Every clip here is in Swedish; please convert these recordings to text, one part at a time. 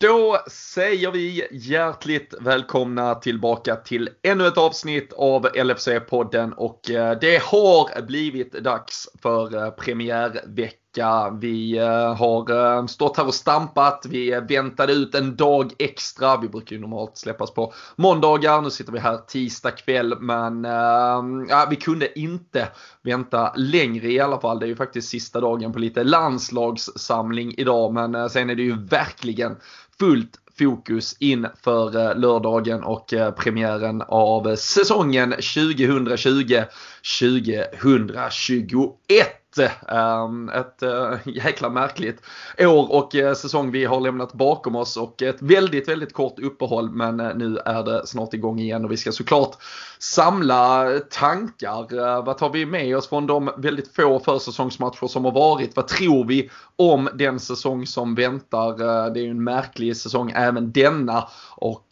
Då säger vi hjärtligt välkomna tillbaka till ännu ett avsnitt av LFC-podden och eh, det har blivit dags för eh, premiärveckan vecka. Vi eh, har eh, stått här och stampat, vi väntade ut en dag extra. Vi brukar ju normalt släppas på måndagar, nu sitter vi här tisdag kväll men äh, vi kunde inte vänta längre i alla fall. Det är ju faktiskt sista dagen på lite landslagssamling idag men sen är det ju verkligen fullt fokus inför lördagen och premiären av säsongen 2020-2021. Ett ehm, eh, jäkla märkligt år och eh, säsong vi har lämnat bakom oss och ett väldigt, väldigt kort uppehåll men eh, nu är det snart igång igen och vi ska såklart samla tankar. vad tar vi med oss från de väldigt få försäsongsmatcher som har varit? Vad tror vi om den säsong som väntar? det är ju en märklig säsong även denna och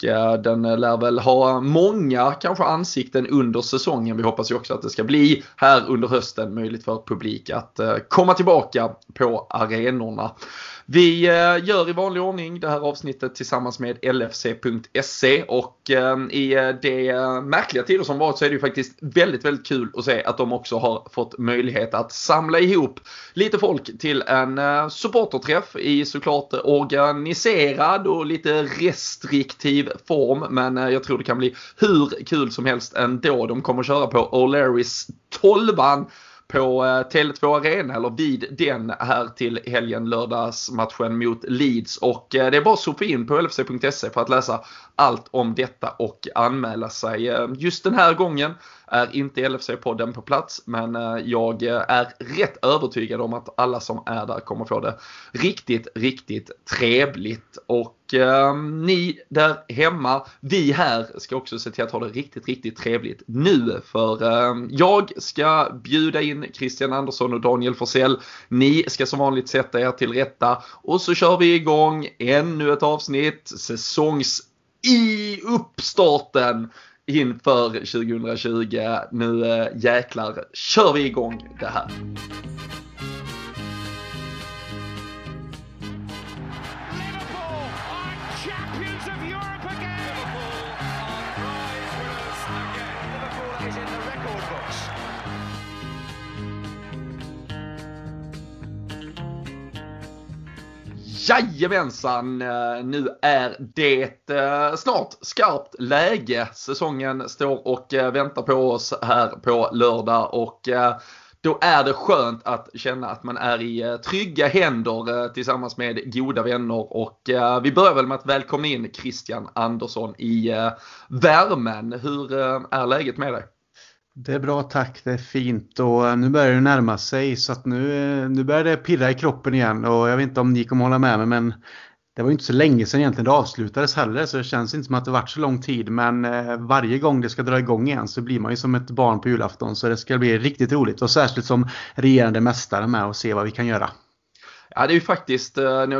den lär väl ha många kanske ansikten under säsongen. Vi hoppas ju också att det ska bli här under hösten möjligt för publiken att eh, komma tillbaka på arenorna. Vi eh, gör i vanlig ordning det här avsnittet tillsammans med LFC.se och eh, i det märkliga tider som varit så är det ju faktiskt väldigt, väldigt kul att se att de också har fått möjlighet att samla ihop lite folk till en supporterträff i såklart organiserad och lite restriktiv form. Men jag tror det kan bli hur kul som helst ändå. De kommer köra på O'Larrys 12 på eh, Tele2 Arena eller vid den här till helgen lördagsmatchen mot Leeds. Och eh, det är bara att sopa in på lfc.se för att läsa allt om detta och anmäla sig. Eh, just den här gången är inte LFC-podden på plats men jag är rätt övertygad om att alla som är där kommer få det riktigt, riktigt trevligt. Och Ehm, ni där hemma, vi här ska också se till att ha det riktigt, riktigt trevligt nu. För eh, jag ska bjuda in Christian Andersson och Daniel Forsell. Ni ska som vanligt sätta er till rätta och så kör vi igång ännu ett avsnitt, säsongs i uppstarten inför 2020. Nu eh, jäklar kör vi igång det här. Jajamensan! Eh, nu är det eh, snart skarpt läge. Säsongen står och eh, väntar på oss här på lördag och då är det skönt att känna att man är i trygga händer tillsammans med goda vänner och vi börjar väl med att välkomna in Christian Andersson i värmen. Hur är läget med dig? Det är bra tack, det är fint. Och eh, nu börjar det närma sig så att nu, eh, nu börjar det pirra i kroppen igen. Och jag vet inte om ni kommer hålla med mig men det var inte så länge sedan egentligen det avslutades heller så det känns inte som att det varit så lång tid. Men eh, varje gång det ska dra igång igen så blir man ju som ett barn på julafton så det ska bli riktigt roligt. Och särskilt som regerande mästare med och se vad vi kan göra. Ja, det är ju faktiskt,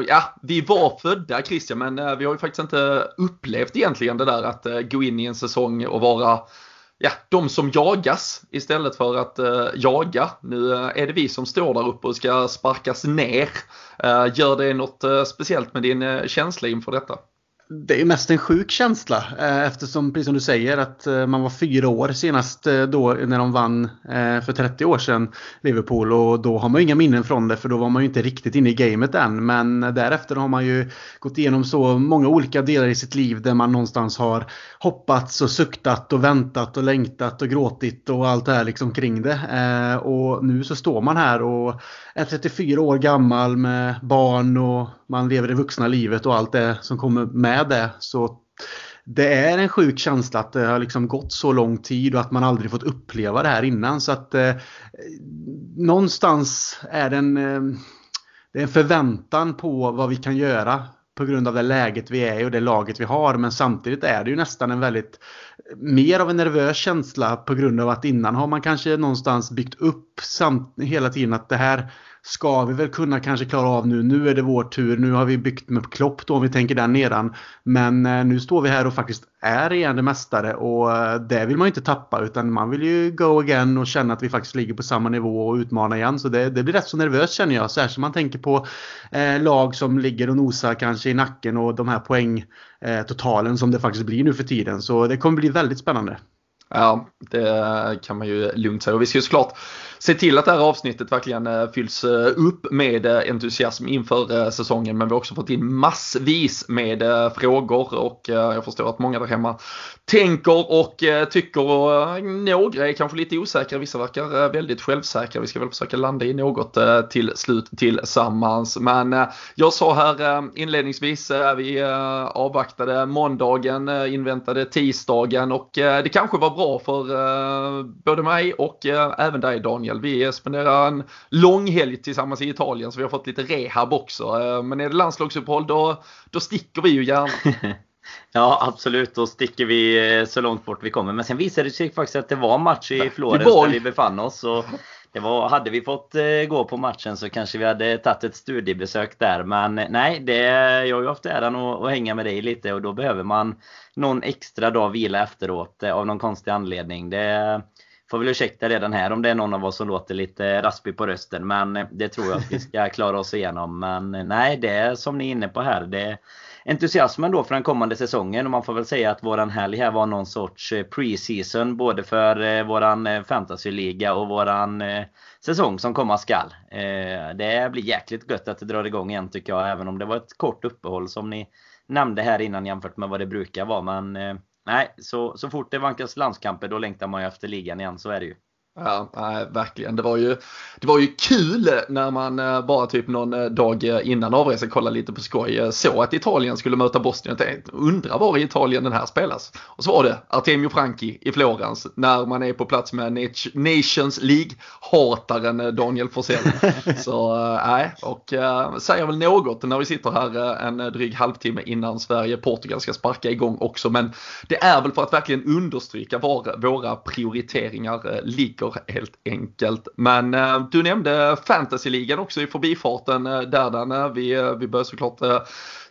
ja, vi var födda Christian, men vi har ju faktiskt inte upplevt egentligen det där att gå in i en säsong och vara ja, de som jagas istället för att eh, jaga. Nu eh, är det vi som står där uppe och ska sparkas ner. Eh, gör det något eh, speciellt med din eh, känsla inför detta? Det är mest en sjuk känsla eh, eftersom, precis som du säger, att eh, man var fyra år senast eh, då när de vann för 30 år sedan Liverpool och då har man ju inga minnen från det för då var man ju inte riktigt inne i gamet än. Men därefter har man ju gått igenom så många olika delar i sitt liv där man någonstans har hoppats och suktat och väntat och längtat och gråtit och allt det här liksom kring det. Och nu så står man här och är 34 år gammal med barn och man lever det vuxna livet och allt det som kommer med det. Så det är en sjuk känsla att det har liksom gått så lång tid och att man aldrig fått uppleva det här innan. Så att eh, någonstans är det en, eh, det är en förväntan på vad vi kan göra på grund av det läget vi är i och det laget vi har. Men samtidigt är det ju nästan en väldigt mer av en nervös känsla på grund av att innan har man kanske någonstans byggt upp samt, hela tiden att det här ska vi väl kunna kanske klara av nu. Nu är det vår tur. Nu har vi byggt med Klopp då om vi tänker den nedan. Men eh, nu står vi här och faktiskt är regerande mästare och eh, det vill man ju inte tappa utan man vill ju go again och känna att vi faktiskt ligger på samma nivå och utmana igen. Så det, det blir rätt så nervöst känner jag. Särskilt om man tänker på eh, lag som ligger och nosar kanske i nacken och de här poängtotalen eh, som det faktiskt blir nu för tiden. Så det kommer bli väldigt spännande. Ja, det kan man ju lugnt säga. Och vi ska ju såklart se till att det här avsnittet verkligen eh, fylls eh, upp med eh, entusiasm inför säsongen. Men vi har också fått in massvis med frågor och jag förstår att många där hemma tänker och tycker och några är kanske lite osäkra. Vissa verkar väldigt självsäkra. Vi ska väl försöka landa i något till slut tillsammans. Men jag sa här inledningsvis, vi avvaktade måndagen, inväntade tisdagen och det kanske var bra för både mig och även dig Daniel del. Vi spenderar en lång helg tillsammans i Italien så vi har fått lite rehab också. Eh, men är det landslagsuppehåll då, då sticker vi ju gärna. Ja absolut, då sticker vi eh, så långt bort vi kommer. Men sen visade det sig faktiskt att det var match i Florens där vi befann oss. Och det var, hade vi fått eh, gå på matchen så kanske vi hade tagit ett studiebesök där. Men nej, det, jag har ju haft äran att, att hänga med dig lite och då behöver man någon extra dag vila efteråt av någon konstig anledning. Det, får väl ursäkta redan här om det är någon av oss som låter lite raspig på rösten. Men eh, det tror jag att vi ska klara oss igenom. Men eh, nej, det är som ni är inne på här. Det är entusiasmen då för den kommande säsongen. Och man får väl säga att våran helg här var någon sorts eh, pre-season. Både för våran fantasyliga och våran säsong som komma skall. Det blir jäkligt gött att det drar igång igen tycker jag. Även om det var ett kort uppehåll som ni nämnde här innan jämfört med vad det brukar vara. Men nej, så, så fort det vankas landskamper då längtar man ju efter ligan igen, så är det ju. Ja, nej, verkligen. Det var, ju, det var ju kul när man eh, bara typ någon eh, dag innan avresan kollade lite på skoj. Eh, så att Italien skulle möta Bosnien. Jag undrar var i Italien den här spelas. Och så var det Artemio Franki i Florens när man är på plats med Nations League-hataren Daniel Forsell. Så nej, och säger väl något när vi sitter här en dryg halvtimme innan Sverige-Portugal ska sparka igång också. Men det är väl för att verkligen understryka var våra prioriteringar ligger veckor helt enkelt. Men eh, du nämnde fantasyligan också i förbifarten eh, där Danne. Vi, eh, vi börjar såklart eh,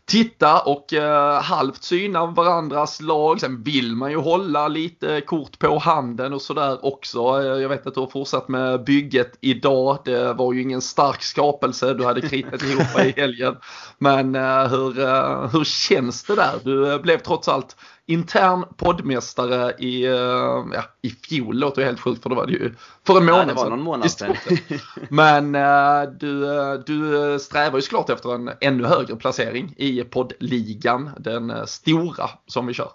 titta och eh, halvt syna varandras lag. Sen vill man ju hålla lite kort på handen och sådär också. Eh, jag vet att du har fortsatt med bygget idag. Det var ju ingen stark skapelse du hade kritat ihop i helgen. Men eh, hur, eh, hur känns det där? Du eh, blev trots allt intern poddmästare i, uh, ja, i fjol låter ju helt sjukt för det var det ju för en månad. Ja, det var någon månad sedan. Men uh, du, uh, du strävar ju såklart efter en ännu högre placering i poddligan, den stora som vi kör.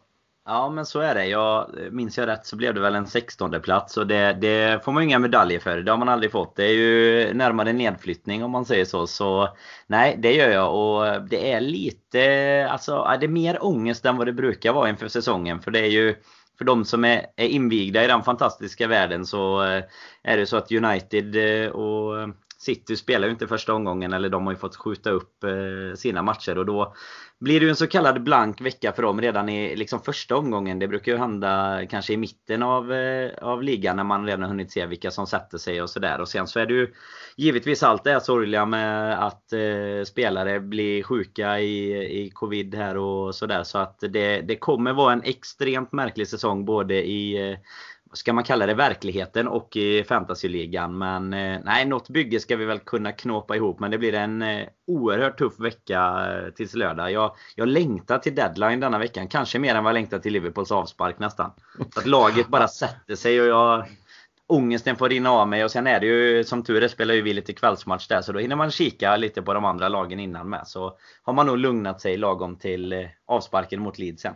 Ja men så är det. Jag, minns jag rätt så blev det väl en 16 plats och det, det, får man ju inga medaljer för. Det har man aldrig fått. Det är ju närmare nedflyttning om man säger så. Så nej, det gör jag och det är lite, alltså det är mer ångest än vad det brukar vara inför säsongen. För det är ju för de som är, är invigda i den fantastiska världen så eh, är det så att United eh, och City spelar ju inte första omgången eller de har ju fått skjuta upp eh, sina matcher och då blir det ju en så kallad blank vecka för dem redan i liksom första omgången. Det brukar ju hända kanske i mitten av, eh, av ligan när man redan hunnit se vilka som sätter sig och sådär. Och sen så är det ju givetvis allt det här sorgliga med att eh, spelare blir sjuka i, i covid här och sådär. Så att det, det kommer vara en extremt märklig säsong både i eh, ska man kalla det, verkligheten och i fantasyligan. Men eh, nej, något bygge ska vi väl kunna knåpa ihop. Men det blir en eh, oerhört tuff vecka eh, tills lördag. Jag, jag längtar till deadline denna veckan. Kanske mer än vad jag längtar till Liverpools avspark nästan. Att laget bara sätter sig och jag ångesten får rinna av mig och sen är det ju som tur är spelar ju vi lite kvällsmatch där så då hinner man kika lite på de andra lagen innan med. Så har man nog lugnat sig lagom till avsparken mot Leeds sen.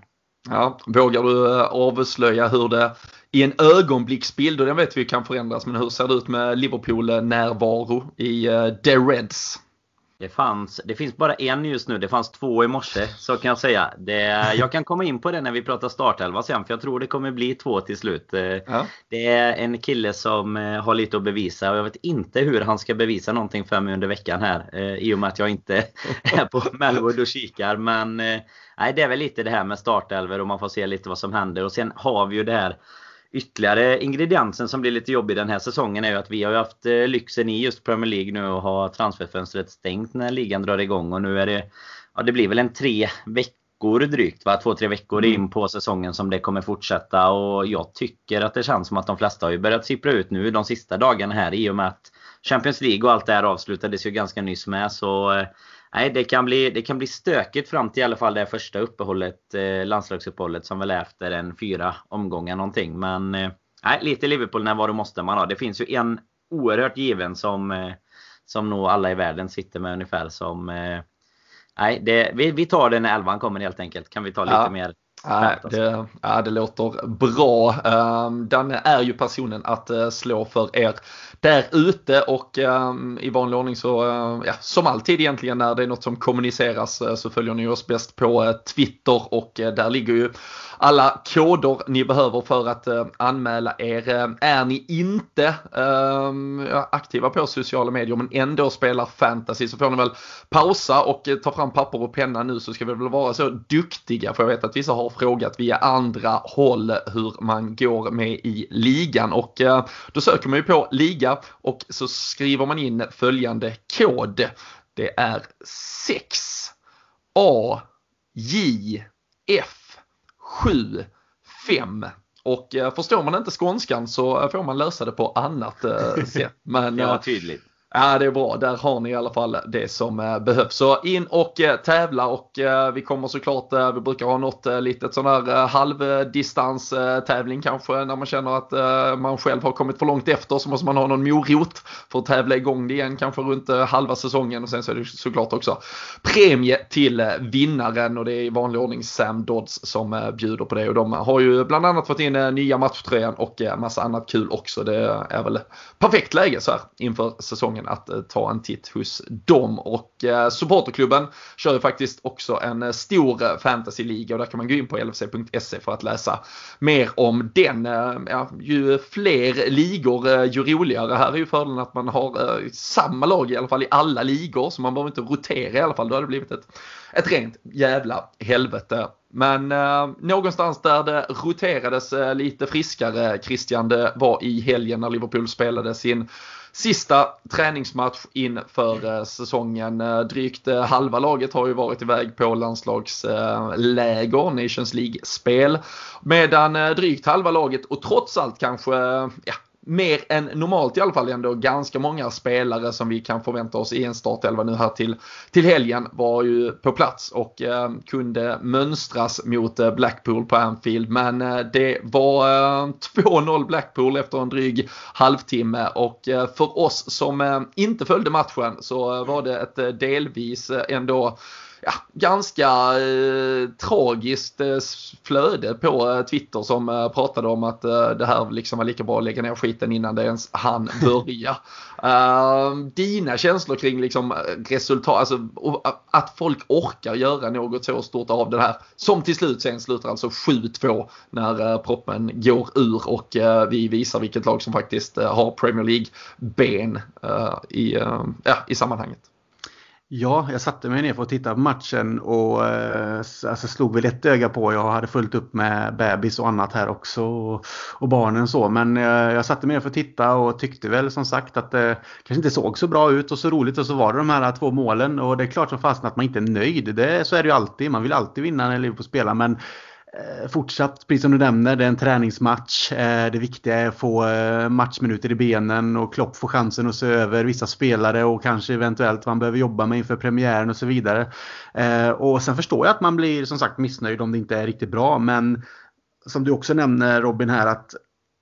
Ja, vågar du eh, avslöja hur det i en ögonblicksbild, och den vet vi kan förändras, men hur ser det ut med Liverpool-närvaro i eh, The Reds? Det, fanns, det finns bara en just nu, det fanns två i morse, så kan jag säga. Det, jag kan komma in på det när vi pratar startelva sen, för jag tror det kommer bli två till slut. Eh, ja. Det är en kille som eh, har lite att bevisa och jag vet inte hur han ska bevisa någonting för mig under veckan här. I och med att jag inte är på Melwood och kikar. Men nej, det är väl lite det här med startelver och man får se lite vad som händer. Och sen har vi ju det här ytterligare ingrediensen som blir lite jobbig den här säsongen är ju att vi har ju haft eh, lyxen i just Premier League nu och ha transferfönstret stängt när ligan drar igång och nu är det Ja det blir väl en tre veckor drygt va? Två, tre veckor mm. in på säsongen som det kommer fortsätta och jag tycker att det känns som att de flesta har ju börjat sippra ut nu de sista dagarna här i och med att Champions League och allt det här avslutades ju ganska nyss med så eh, Nej, det kan, bli, det kan bli stökigt fram till i alla fall det första uppehållet, eh, landslagsuppehållet som väl är efter en fyra omgångar någonting. Men eh, nej, lite Liverpool när var måste man ha. Det finns ju en oerhört given som, eh, som nog alla i världen sitter med ungefär som... Eh, nej, det, vi, vi tar den när elvan kommer helt enkelt. Kan vi ta lite ja. mer Nej, det, ja, det låter bra. Um, Danne är ju personen att uh, slå för er där ute och um, i vanlig ordning så, uh, ja, som alltid egentligen när det är något som kommuniceras uh, så följer ni oss bäst på eh, Twitter och eh, där ligger ju alla koder ni behöver för att uh, anmäla er. Uh, är ni inte uh, aktiva på sociala medier men ändå spelar fantasy så får ni väl pausa och ta fram papper och penna nu så ska vi väl vara så duktiga för jag vet att vissa har frågat via andra håll hur man går med i ligan och då söker man ju på liga och så skriver man in följande kod. Det är 6 A J F 7, 5. Och eh, förstår man inte skånskan så får man lösa det på annat eh, sätt. Men, ja, tydligt. Ja, det är bra. Där har ni i alla fall det som eh, behövs. Så in och eh, tävla och eh, vi kommer såklart, vi brukar ha något litet sån här halvdistanstävling kanske när man känner att man själv har kommit för långt efter så måste man ha någon morot för att tävla igång det igen kanske runt halva säsongen och sen så är det såklart också premie till vinnaren och det är i vanlig ordning Sam Dodds som bjuder på det och de har ju bland annat fått in nya matchtröjan och massa annat kul också. Det är väl perfekt läge så här inför säsongen säsongen att eh, ta en titt hos dem. Och eh, supporterklubben kör ju faktiskt också en eh, stor fantasyliga och där kan man gå in på lfc.se för att läsa mer om den. Ja, ju fler ligor ju roligare. Här är ju fördelen att man har samma lag i alla fall i alla ligor så man behöver inte rotera i alla fall. Då hade det blivit ett, ett rent jävla helvete. Men eh, någonstans där det roterades eh, lite friskare Christian, det var i helgen när Liverpool spelade sin sista träningsmatch inför eh, säsongen. Eh, drygt eh, halva laget har ju varit iväg på landslagsläger, Nations League-spel. Medan drygt halva laget och trots allt kanske ja, mer än normalt i alla fall ändå ganska många spelare som vi kan förvänta oss i en startelva nu här till, till helgen var ju på plats och eh, kunde mönstras mot eh, Blackpool på Anfield. Men eh, det var eh, 2-0 Blackpool efter en dryg halvtimme och eh, för oss som eh, inte följde matchen så eh, var det ett eh, delvis ändå ja, ganska eh, tragiskt eh, flöde på eh, Twitter som eh, pratade om att eh, det här liksom var lika bra att lägga ner skiten innan det ens hann börja. Ehm, dina känslor kring liksom, resultat, alltså att folk orkar göra något så stort av det här. Som till slut sen slutar alltså 7-2 när eh, proppen går ur och vi visar vilket lag som faktiskt har Premier League-ben i, ja, i sammanhanget. Ja, jag satte mig ner för att titta på matchen och eh, alltså, slog väl ett öga på. Jag hade fullt upp med bebis och annat här också och, och barnen så. Men eh, jag satte mig ner för att titta och tyckte väl som sagt att det kanske inte såg så bra ut och så roligt och så var det de här två målen och det är klart som fasen att man inte är nöjd. Det, så är det ju alltid. Man vill alltid vinna när Liverpool spelar men Eh, fortsatt, precis som du nämner, det är en träningsmatch. Eh, det viktiga är att få eh, matchminuter i benen och Klopp får chansen att se över vissa spelare och kanske eventuellt vad han behöver jobba med inför premiären och så vidare. Och sen förstår jag att man blir som sagt missnöjd om det inte är riktigt bra men som du också nämner Robin här att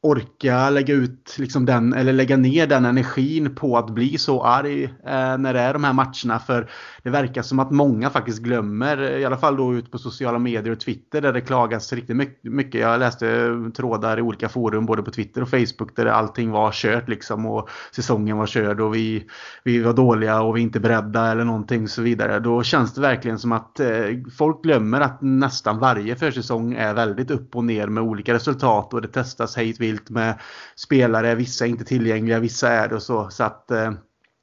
orka lägga ut liksom den, eller lägga ner den energin på att bli så arg eh, när det är de här matcherna. För det verkar som att många faktiskt glömmer, i alla fall då ut på sociala medier och Twitter där det klagas riktigt mycket. Jag läste trådar i olika forum både på Twitter och Facebook där allting var kört liksom och säsongen var körd och vi, vi var dåliga och vi inte beredda eller någonting så vidare. Då känns det verkligen som att eh, folk glömmer att nästan varje försäsong är väldigt upp och ner med olika resultat och det testas hejt vilt med spelare. Vissa är inte tillgängliga, vissa är det och så. Så att eh,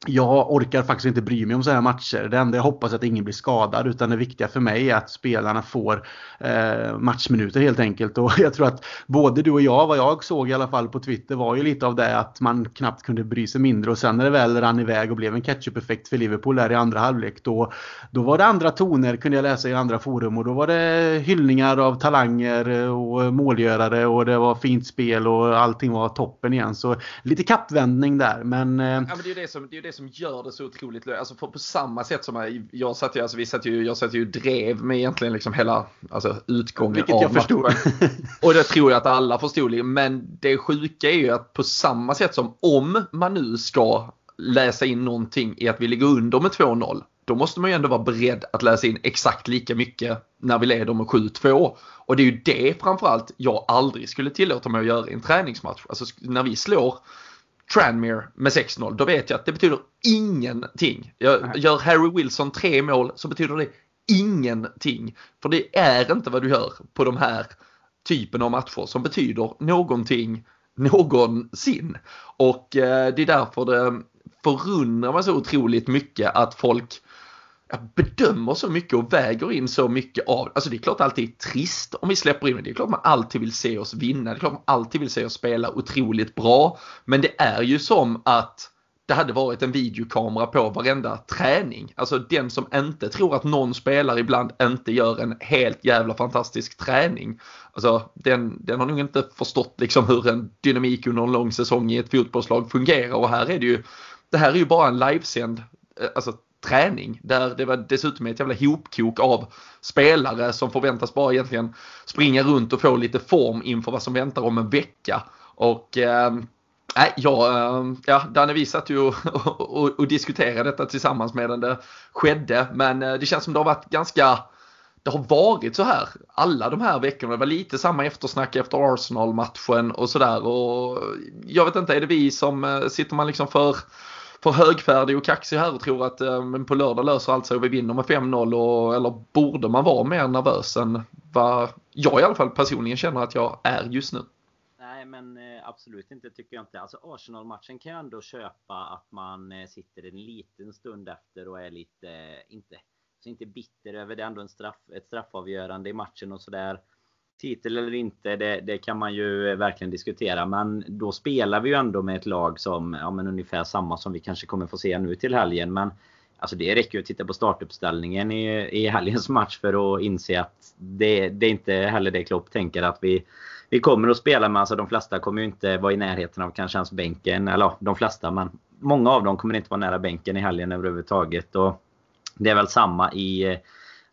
jag orkar faktiskt inte bry mig om sådana här matcher. Det enda jag hoppas är att ingen blir skadad utan det viktiga för mig är att spelarna får eh, matchminuter helt enkelt. Och jag tror att både du och jag, vad jag såg i alla fall på Twitter, var ju lite av det att man knappt kunde bry sig mindre och sen när det väl rann iväg och blev en catch-up-effekt för Liverpool där i andra halvlek då, då var det andra toner kunde jag läsa i andra forum och då var det hyllningar av talanger och målgörare och det var fint spel och allting var toppen igen. Så lite kappvändning där men... Eh, ja, men det är ju det som, det är det som gör det så otroligt Alltså på, på samma sätt som jag satt ju, alltså vi satt ju, jag satt ju drev med egentligen liksom hela alltså, utgången Vilket av jag förstod. Och det tror jag att alla förstod. Men det sjuka är ju att på samma sätt som om man nu ska läsa in någonting i att vi ligger under med 2-0. Då måste man ju ändå vara beredd att läsa in exakt lika mycket när vi leder med 7-2. Och det är ju det framförallt jag aldrig skulle tillåta mig att göra i en träningsmatch. Alltså när vi slår Tranmere med 6-0, då vet jag att det betyder ingenting. Jag, gör Harry Wilson tre mål så betyder det ingenting. För det är inte vad du gör på de här typen av matcher som betyder någonting någonsin. Och eh, det är därför det förundrar mig så otroligt mycket att folk bedömer så mycket och väger in så mycket av, alltså det är klart alltid är trist om vi släpper in det. Det är klart man alltid vill se oss vinna. Det är klart man alltid vill se oss spela otroligt bra. Men det är ju som att det hade varit en videokamera på varenda träning. Alltså den som inte tror att någon spelare ibland inte gör en helt jävla fantastisk träning. Alltså den, den har nog inte förstått liksom hur en dynamik under en lång säsong i ett fotbollslag fungerar och här är det ju det här är ju bara en livesänd eh, alltså, träning där det var dessutom ett jävla hopkok av spelare som förväntas bara egentligen springa runt och få lite form inför vad som väntar om en vecka. Och eh, ja, eh, ja, Danne vi satt ju och, och, och, diskuterade detta tillsammans medan det skedde. Men eh, det känns som det har varit ganska, det har varit så här alla de här veckorna. Det var lite samma eftersnack efter Arsenal-matchen och sådär. Jag vet inte, är det vi som eh, sitter man liksom för för högfärdig och kaxig här och tror att eh, på lördag löser allt sig och vi vinner med 5-0 eller borde man vara mer nervös än vad jag i alla fall personligen känner att jag är just nu? Nej men eh, absolut inte tycker jag inte. Alltså Arsenal-matchen kan jag ändå köpa att man eh, sitter en liten stund efter och är lite, eh, inte, så inte bitter över det. ändå en straff, ett straffavgörande i matchen och sådär titel eller inte, det, det, kan man ju eh, verkligen diskutera. Men då spelar vi ju ändå med ett lag som, ja men ungefär samma som vi kanske kommer få se nu till helgen. Men alltså det räcker ju att titta på startuppställningen i, i helgens match för att inse att det, det är inte heller det Klopp tänker att vi vi kommer att spela med, alltså de flesta kommer ju inte vara i närheten av kanske ens bänken. Eller ja, de flesta, men många av dem kommer inte vara nära bänken i helgen överhuvudtaget. Och det är väl samma i eh,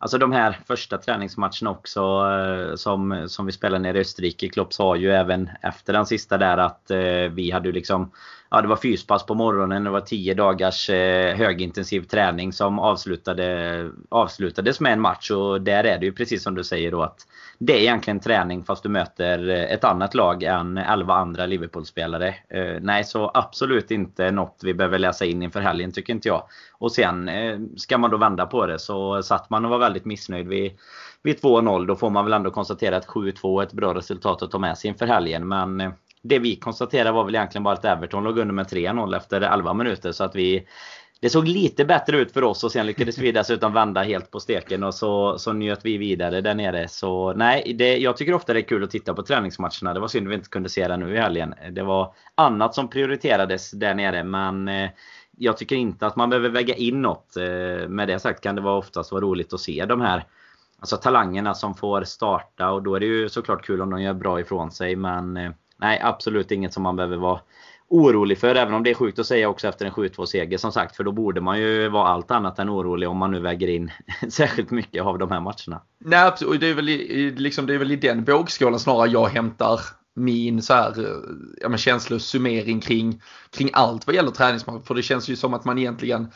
Alltså de här första träningsmatcherna också eh, som, som vi spelade nere i Österrike. Klopp sa ju även efter den sista där att eh, vi hade liksom ja, det var fyspass på morgonen. Det var 10 dagars eh, högintensiv träning som avslutade, avslutades med en match. Och där är det ju precis som du säger då att det är egentligen träning fast du möter eh, ett annat lag än 11 andra Liverpool-spelare. Eh, nej, så absolut inte något vi behöver läsa in inför helgen tycker inte jag. Och sen eh, ska man då vända på det så satt man och var väldigt missnöjd vid vid 2-0 då får man väl ändå konstatera att 7-2 är ett bra resultat att ta med sig inför helgen. Men eh, det vi konstaterade var väl egentligen bara att Everton låg under med 3-0 efter 11 minuter. Så att vi det såg lite bättre ut för oss och sen lyckades vi dessutom vända helt på steken och så, så njöt vi vidare där nere. Så nej, det, jag tycker ofta det är kul att titta på träningsmatcherna. Det var synd att vi inte kunde se det nu i helgen. Det var annat som prioriterades där nere men eh, jag tycker inte att man behöver väga in något. Eh, med det sagt kan det vara oftast vara roligt att se de här alltså, talangerna som får starta och då är det ju såklart kul om de gör bra ifrån sig men eh, nej, absolut inget som man behöver vara orolig för. Även om det är sjukt att säga också efter en 7-2 seger som sagt. För då borde man ju vara allt annat än orolig om man nu väger in särskilt mycket av de här matcherna. Nej, absolut. Det är väl i, liksom, det är väl i den vågskålen snarare jag hämtar min så här, ja, men känslosummering kring, kring allt vad gäller träningsmatch. För det känns ju som att man egentligen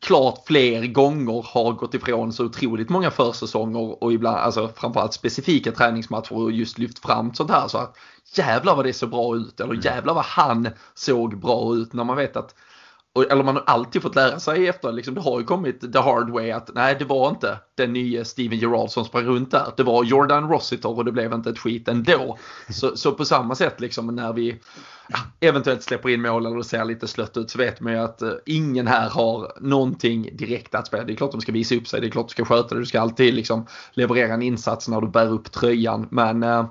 klart fler gånger har gått ifrån så otroligt många försäsonger och ibland, alltså framförallt specifika träningsmatcher och just lyft fram sånt här så att jävlar vad det såg bra ut eller mm. jävlar vad han såg bra ut när man vet att eller man har alltid fått lära sig efter, liksom, det har ju kommit the hard way att nej det var inte den nya Steven Gerrard som sprang runt där. Det var Jordan Rossiter och det blev inte ett skit ändå. Så, så på samma sätt liksom när vi ja, eventuellt släpper in mål eller det ser lite slött ut så vet man ju att eh, ingen här har någonting direkt att spela. Det är klart de ska visa upp sig, det är klart du ska sköta det, du ska alltid liksom leverera en insats när du bär upp tröjan. Men eh,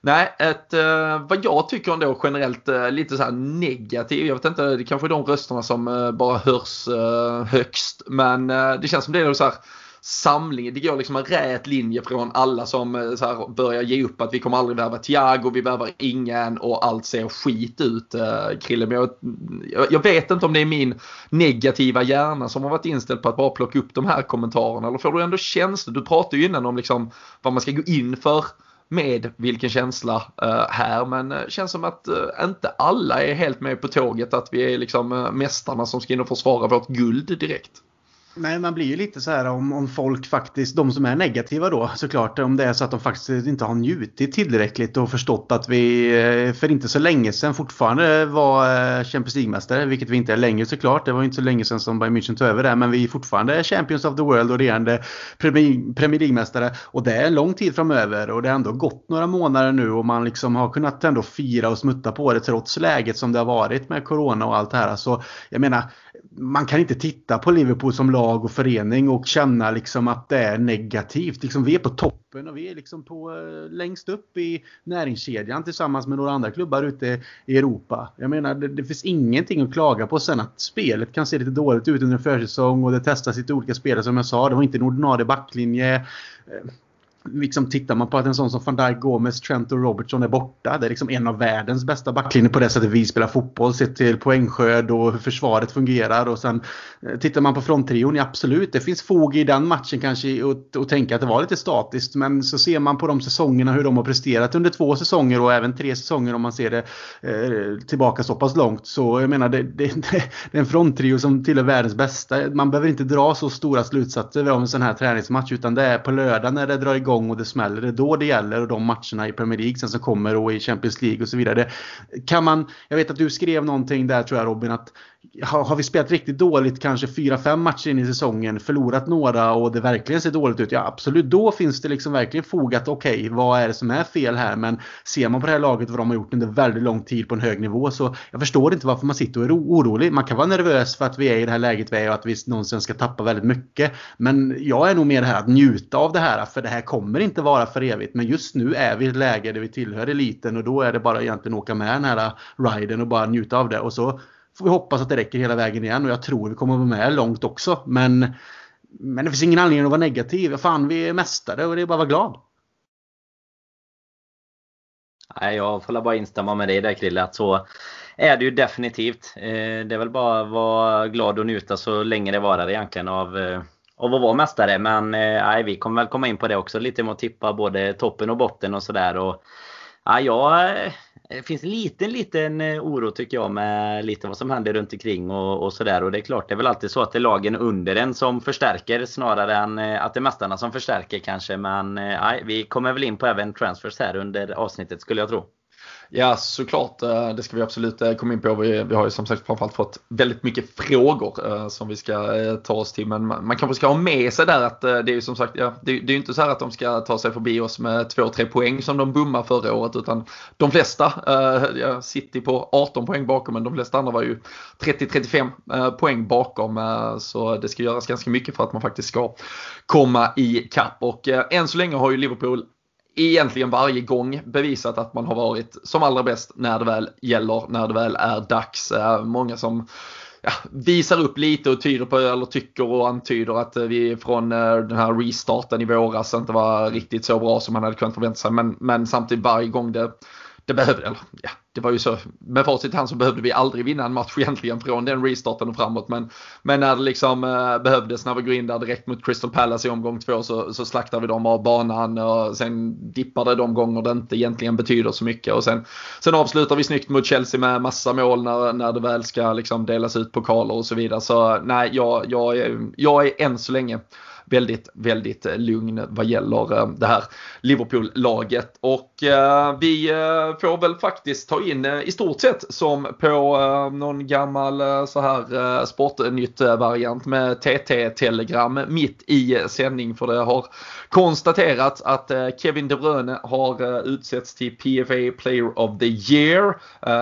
Nej, ett, eh, vad jag tycker ändå generellt eh, lite så här negativ. Jag vet inte, det kanske är de rösterna som eh, bara hörs högst. Men det känns som det är så här samling. Det går liksom en rät linje från alla som så här, börjar ge upp att vi kommer aldrig värva Thiago, vi värvar ingen och allt ser skit ut. Eh, Krille. Men jag, jag, vet inte om det är min negativa hjärna som har varit inställd på att bara plocka upp de här kommentarerna. Eller får du ändå känslor? Du pratade ju innan om liksom vad man ska gå in för med vilken känsla eh, här. Men eh, känns som att eh, inte alla är helt med på tåget. Att vi är liksom mästarna som ska in och försvara vårt guld direkt. Nej, man blir ju lite så här om, om folk faktiskt, de som är negativa då såklart, om det är så att de faktiskt inte har njutit tillräckligt och förstått att vi eh, för inte så länge sedan fortfarande var eh, Champions League-mästare, vilket vi inte är längre såklart. Det var inte så länge sedan som Bayern München tog över det, men vi är fortfarande Champions of the World och regerande Premier League-mästare. Och det är en lång tid framöver och det har ändå gått några månader nu och man liksom har kunnat ändå fira och smutta på det trots läget som det har varit med Corona och allt det här. Så jag menar, man kan inte titta på Liverpool som lag och förening och känna liksom att det är negativt. Liksom vi är på toppen och vi är liksom på, eh, längst upp i näringskedjan tillsammans med några andra klubbar ute i Europa. Jag menar, det, det finns ingenting att klaga på sen att spelet kan se lite dåligt ut under en försäsong och det testas lite olika spelare som jag sa. Det var inte en ordinarie backlinje. Eh, Liksom tittar man på att en sån som van Dijk, Gomez, Trent och Robertson är borta. Det är liksom en av världens bästa backlinjer på det sättet vi spelar fotboll. Sett till poängskörd och hur försvaret fungerar. Och sen eh, tittar man på fronttrion, ja, absolut. Det finns fog i den matchen kanske att tänka att det var lite statiskt. Men så ser man på de säsongerna hur de har presterat under två säsonger och även tre säsonger om man ser det eh, tillbaka så pass långt. Så jag menar, det, det, det är en fronttrio som tillhör världens bästa. Man behöver inte dra så stora slutsatser av en sån här träningsmatch utan det är på lördag när det drar igång igång och det smäller. Det är då det gäller och de matcherna i Premier League sen som kommer och i Champions League och så vidare. Kan man, jag vet att du skrev någonting där tror jag Robin att har, har vi spelat riktigt dåligt kanske 4-5 matcher in i säsongen, förlorat några och det verkligen ser dåligt ut. Ja absolut, då finns det liksom verkligen fogat okej, okay, vad är det som är fel här? Men ser man på det här laget vad de har gjort under väldigt lång tid på en hög nivå så jag förstår inte varför man sitter och är orolig. Man kan vara nervös för att vi är i det här läget vi är och att vi någonsin ska tappa väldigt mycket. Men jag är nog mer här att njuta av det här för det här kommer inte vara för evigt. Men just nu är vi i ett läge där vi tillhör eliten och då är det bara egentligen att åka med den här riden och bara njuta av det. Och så får vi hoppas att det räcker hela vägen igen och jag tror vi kommer att vara med långt också. Men, men det finns ingen anledning att vara negativ. Fan, vi är mästare och det är bara att vara glad. Nej, jag får bara instämma med dig där Krille. Att så är det ju definitivt. Eh, det är väl bara att vara glad och njuta så länge det varar egentligen av, eh, av att vara mästare. Men eh, nej, vi kommer väl komma in på det också lite med att tippa både toppen och botten och sådär. Ja, jag, det finns en liten, liten eh, oro tycker jag med lite vad som händer runt omkring och, och sådär. Och det är klart, det är väl alltid så att det är lagen under en som förstärker snarare än eh, att det är mästarna som förstärker kanske. Men nej, vi kommer väl in på även transfers här under avsnittet skulle jag tro. Ja, såklart. Eh, det ska vi absolut eh, komma in på. Vi, vi har ju som sagt framförallt fått väldigt mycket frågor eh, som vi ska ta oss till. Men man, man kanske ska ha med sig där att det är ju som sagt, ja, det, det är ju inte så här att de ska ta sig förbi oss med 2-3 poäng som de bommade förra året. Utan de flesta, ja, City på 18 poäng bakom, men de flesta andra var ju 30-35 poäng bakom. Så det ska göras ganska mycket för att man faktiskt ska komma i kapp. Och än så länge har ju Liverpool egentligen varje gång bevisat att man har varit som allra bäst när det väl gäller, när det väl är dags. Eh, många som ja, visar upp lite och tyder på, eller tycker och antyder att vi från eh, den här restarten i våras inte var riktigt så bra som man hade kunnat förvänta sig. Men, men samtidigt varje gång det det behövde, eller ja, det var ju så, med facit i hand så behövde vi aldrig vinna en match egentligen från den restarten och framåt. Men, men när det liksom eh, behövdes, när vi går in där direkt mot Crystal Palace i omgång två så, så slaktar vi dem av banan och sen dippar det de gånger det inte egentligen betyder så mycket. Och sen, sen avslutar vi snyggt mot Chelsea med massa mål när, när det väl ska liksom delas ut pokaler och så vidare. Så nej, jag, jag, är, jag är än så länge väldigt, väldigt eh, lugn vad gäller eh, det här Liverpool-laget. Och eh, vi får väl faktiskt ta in i stort sett som på någon gammal så här Sportnytt-variant med TT-telegram mitt i sändning för det har konstaterats att Kevin De Bruyne har utsetts till PFA Player of the Year.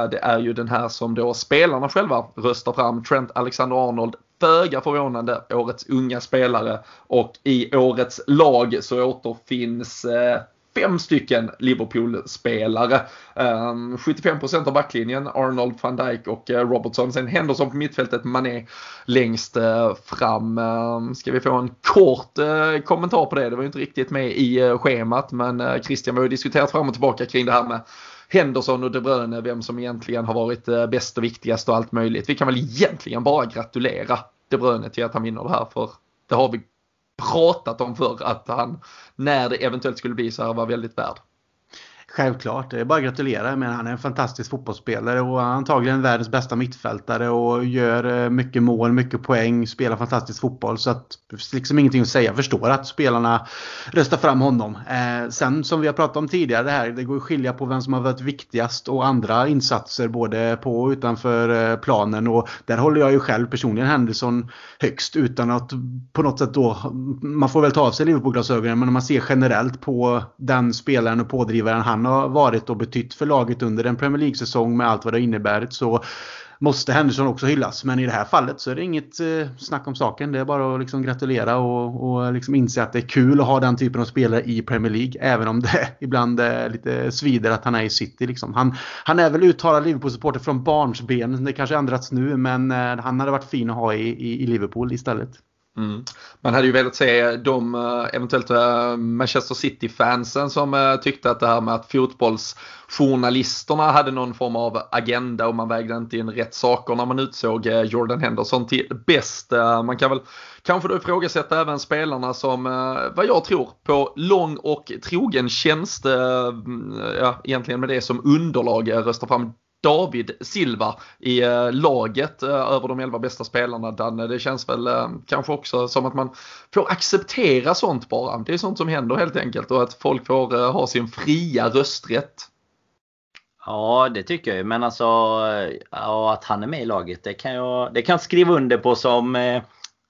Det är ju den här som då spelarna själva röstar fram. Trent Alexander-Arnold föga förvånande årets unga spelare och i årets lag så återfinns eh, fem stycken Liverpool-spelare. Ehm, 75% av backlinjen, Arnold, van Dijk och eh, Robertson. Sen Henderson på mittfältet, Mané längst eh, fram. Ehm, ska vi få en kort eh, kommentar på det? Det var ju inte riktigt med i schemat men Christian, vi har ju diskuterat fram och tillbaka kring det här med Henderson och De Bruyne, vem som egentligen har varit bäst och viktigast och allt möjligt. Vi kan väl egentligen bara gratulera de Bruyne till att han vinner det här för det har vi pratat om för att han, när det eventuellt skulle bli så här, var väldigt värd. Självklart, det är bara att gratulera. Men han är en fantastisk fotbollsspelare och antagligen världens bästa mittfältare och gör eh, mycket mål, mycket poäng, spelar fantastisk fotboll. Så att det finns liksom ingenting att säga. Jag förstår att spelarna röstar fram honom. Eh, sen som vi har pratat om tidigare, det här, det går att skilja på vem som har varit viktigast och andra insatser både på och utanför eh, planen. Och där håller jag ju själv personligen Henderson högst utan att på något sätt då, man får väl ta av sig Liverpool-glasögonen, men om man ser generellt på den spelaren och pådrivaren han har varit och betytt för laget under en Premier League-säsong med allt vad det innebär så måste Henderson också hyllas. Men i det här fallet så är det inget eh, snack om saken. Det är bara att liksom gratulera och, och liksom inse att det är kul att ha den typen av spelare i Premier League. Även om det ibland är lite svider att han är i City. Liksom. Han, han är väl uttalad Liverpool-supporter från barnsben. Det kanske ändrats nu men eh, han hade varit fin att ha i, i, i Liverpool istället. Mm. Man hade ju velat se de eh, eventuellt eh, Manchester City-fansen som eh, tyckte att det här med att fotbollsjournalisterna hade någon form av agenda och man vägde inte in rätt saker när man utsåg Jordan Henderson till bäst. Man kan väl kanske då ifrågasätta även spelarna som, vad jag tror, på lång och trogen tjänst, mm, ja, egentligen med det som underlag röstar fram David Silva i eh, laget eh, över de elva bästa spelarna. Danne, det känns väl eh, kanske också som att man får acceptera sånt bara. Det är sånt som händer helt enkelt och att folk får ha sin fria rösträtt. Ja, det tycker jag ju. Men alltså ja, att han är med i laget, det kan jag, det kan jag skriva under på som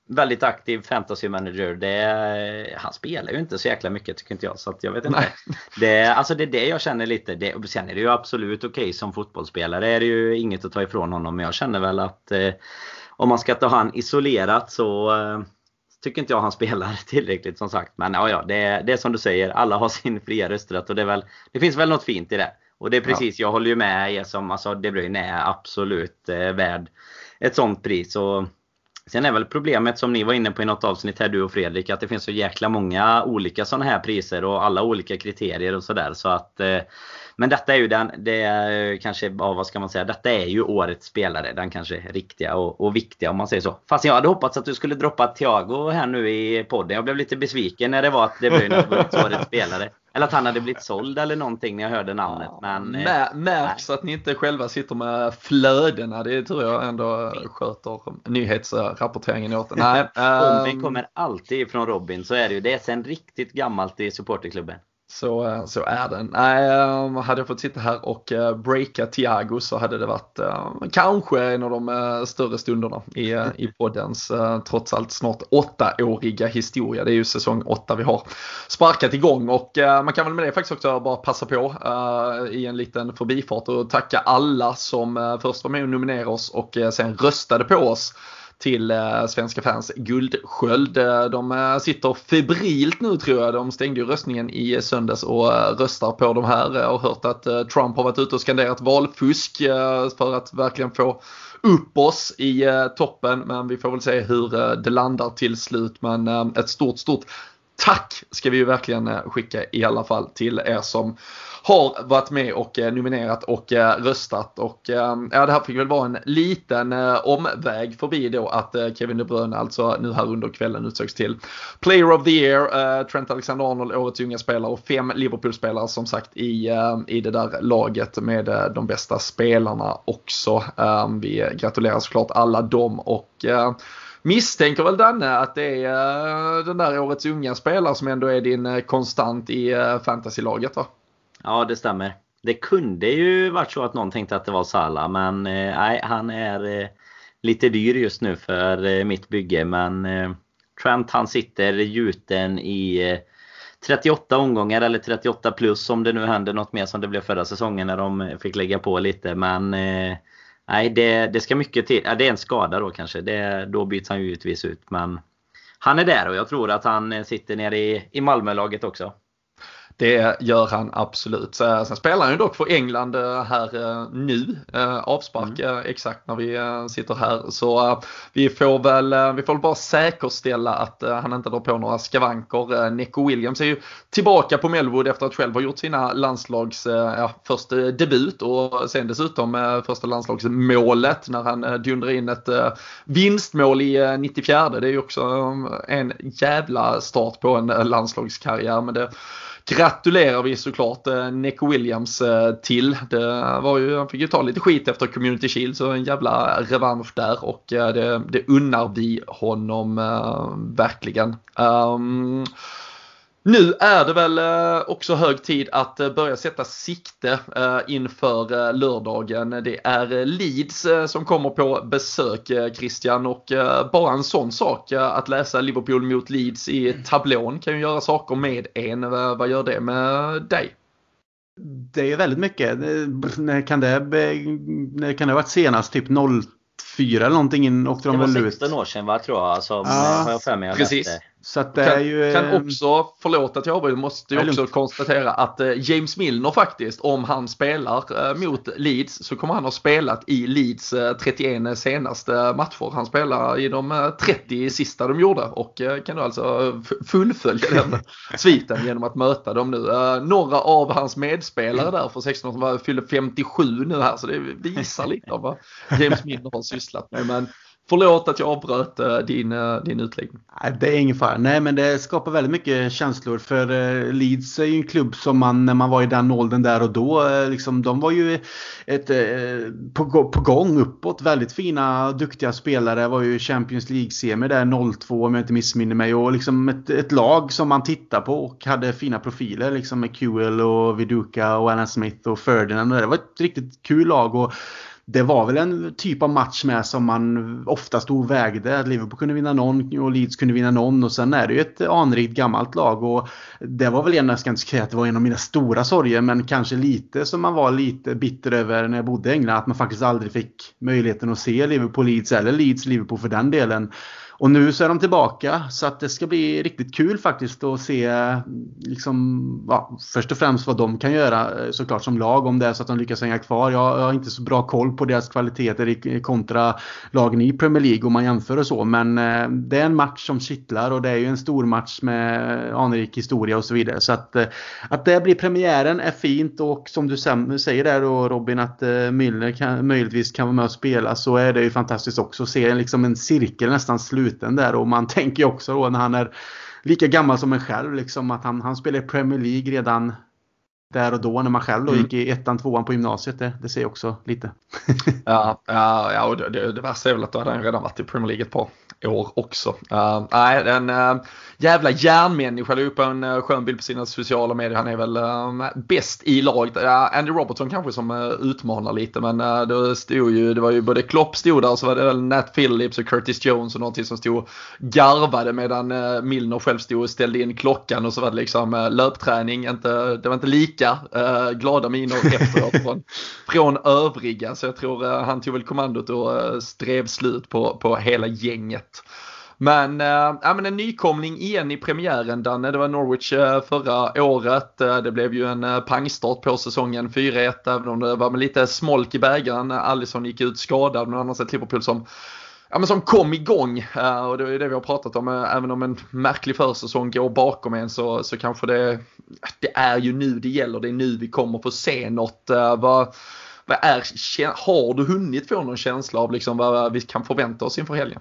väldigt aktiv fantasy manager. Det, han spelar ju inte så jäkla mycket tycker inte jag. Så jag vet inte. Det, alltså det är det jag känner lite. Det, sen är det ju absolut okej okay, som fotbollsspelare. är det ju inget att ta ifrån honom. Men jag känner väl att eh, om man ska ta han isolerat så eh, tycker inte jag han spelar tillräckligt som sagt. Men ja, ja det, det är som du säger. Alla har sin fria rösträtt och det, är väl, det finns väl något fint i det. Och det är precis, ja. jag håller ju med er som alltså De Bruyne är absolut eh, värd ett sånt pris. Och Sen är väl problemet som ni var inne på i något avsnitt här du och Fredrik att det finns så jäkla många olika sådana här priser och alla olika kriterier och sådär. Så att eh, men detta är ju den, det är kanske, ja, vad ska man säga, detta är ju årets spelare. Den kanske riktiga och, och viktiga om man säger så. Fast jag hade hoppats att du skulle droppa Thiago här nu i podden. Jag blev lite besviken när det var att det blev årets spelare. Eller att han hade blivit såld eller någonting när jag hörde namnet. Men, eh, märks att ni inte själva sitter med flödena. Det tror jag ändå sköter nyhetsrapporteringen åt. Nej, Robin um... kommer alltid från Robin, så är det ju. Det är sen riktigt gammalt i supporterklubben. Så, eh, så är det. Nej, ehm, hade jag fått sitta här och eh, breaka Tiago så hade det varit eh, kanske en av de större stunderna i, i poddens trots allt snart åttaåriga historia. Det är ju säsong åtta vi har sparkat igång och man kan väl med det faktiskt också bara passa på i en liten förbifart och tacka alla som först var med och nominerade oss och sen röstade på oss till eh, svenska fans guldsköld. Eh, de eh, sitter febrilt nu tror jag. De stängde ju röstningen i söndags och röstar på de här. Jag har hört att Trump har varit ute och skanderat valfusk för att verkligen få upp oss i toppen. Men vi får väl se hur det landar till slut. Men ett stort, stort tack ska vi ju verkligen eh, skicka i alla fall till er som har varit med och eh, nominerat och eh, röstat. Och ehm, ja, det här fick väl vara en liten omväg förbi då att Kevin De Bruyne alltså nu här under kvällen utsågs till Player of the Year, Trent Alexander-Arnold, årets unga spelare och fem Liverpool-spelare som sagt i, ehm, i det där laget med de bästa spelarna också. Ehm, vi gratulerar såklart alla dem och misstänker väl Danne att det är eh, den där årets unga spelare som ändå är din eh, konstant i eh, fantasylaget va? Ja det stämmer. Det kunde ju varit så att någon tänkte att det var Salah men nej han är lite dyr just nu för mitt bygge men Trent han sitter gjuten i 38 omgångar eller 38 plus om det nu händer något mer som det blev förra säsongen när de fick lägga på lite. Men eh, nej, det, det ska mycket till. Ja, det är en skada då kanske. Det, då byts han ju givetvis ut. Men han är där och jag tror att han eh, sitter nere i, i Malmölaget också. Det gör han absolut. Sen spelar han ju dock för England eh, här eh, nu. Eh, avspark mm. exakt när vi sitter här. Så vi får väl vi får bara säkerställa att han inte drar på några skavanker. Neco Williams är ju tillbaka på Melwood efter att själv ha gjort sina landslags ja, först debut och sen dessutom första landslagsmålet när han dundrar in ett vinstmål i 94. Det är ju också en jävla start på en landslagskarriär. Men det gratulerar vi såklart eh, Nico Williams eh, till. Det var ju, han fick ju ta lite skit efter Community Shield så en jävla revansch där och eh, det, det unnar vi honom verkligen. Um, nu är det väl eh, också hög tid att eh, börja sätta sikte eh, inför lördagen. Det är Leeds som kommer på besök Christian och bara en sån sak att läsa Liverpool mot Leeds i mm. tablån kan ju göra saker med en. Vad gör det med dig? Det är väldigt mycket. När kan det, när kan det ha varit senast? Typ 04 eller någonting åkte de väl ut? Det var 16 år sedan va, tror jag. Som, ja, har jag för mig. Precis. Så att det kan, är ju, kan eh, också, förlåt att jag avbryter, måste ju också lugnt. konstatera att eh, James Milner faktiskt, om han spelar eh, mot Leeds så kommer han ha spelat i Leeds 31 senaste matcher. Han spelar i de 30 sista de gjorde och kan då alltså fullfölja den sviten genom att möta dem nu. Några av hans medspelare där för 16 som var, fyllde 57 nu här så det visar lite av vad James Milner har sysslat med. Men Förlåt att jag avbröt eh, din, eh, din utläggning. Det är ingen fara. Nej, men det skapar väldigt mycket känslor. För eh, Leeds är ju en klubb som man, när man var i den åldern där och då, liksom, de var ju ett, på, på gång uppåt. Väldigt fina, duktiga spelare. Det var ju Champions League-semi där 02 om jag inte missminner mig. Och liksom ett, ett lag som man tittar på och hade fina profiler. Liksom med QL och Viduka och Alan Smith och Ferdinand. Det var ett riktigt kul lag. Och det var väl en typ av match med som man ofta stod och vägde. Liverpool kunde vinna någon och Leeds kunde vinna någon och sen är det ju ett anrikt gammalt lag och det var väl en, jag ska inte säga att det var en av mina stora sorger men kanske lite som man var lite bitter över när jag bodde i England att man faktiskt aldrig fick möjligheten att se Liverpool Leeds eller Leeds Liverpool för den delen. Och nu så är de tillbaka så att det ska bli riktigt kul faktiskt att se liksom, ja, först och främst vad de kan göra eh, såklart som lag om det är så att de lyckas hänga kvar. Jag, jag har inte så bra koll på deras kvaliteter kontra lagen i Premier League om man jämför och så. Men eh, det är en match som kittlar och det är ju en stor match med anrik historia och så vidare. Så att, eh, att det blir premiären är fint och som du säger där då Robin att eh, Müller kan, möjligtvis kan vara med och spela så är det ju fantastiskt också att se liksom en cirkel nästan slut sluten där och man tänker också då när han är lika gammal som en själv liksom att han, han spelar i Premier League redan där och då när man själv då mm. gick i ettan, tvåan på gymnasiet. Det, det ser också lite. ja, ja, ja och det, det, det värsta är väl att då hade han redan varit i Premier League ett par år också. Uh, nej, en uh, jävla järnmänniska. La upp en uh, skön bild på sina sociala medier. Han är väl uh, bäst i laget. Uh, Andy Robertson kanske som uh, utmanar lite men uh, det stod ju, det var ju både Klopp stod där och så var det väl Nat Phillips och Curtis Jones och någonting som stod garvade medan uh, Milner själv stod och ställde in klockan och så var det liksom uh, löpträning. Inte, det var inte lika glada miner efteråt från, från övriga så jag tror han tog väl kommandot och strev slut på, på hela gänget. Men, äh, ja, men en nykomling igen i premiären Danne. Det var Norwich äh, förra året. Äh, det blev ju en äh, pangstart på säsongen 4-1 även om det var med lite smolk i bägaren. Allison gick ut skadad men annars ett Liverpool som ja, men som kom igång. Och det är det vi har pratat om. Även om en märklig försäsong går bakom en så, så kanske det, det är ju nu det gäller. Det är nu vi kommer få se något. Vad, vad är, har du hunnit få någon känsla av liksom vad vi kan förvänta oss inför helgen?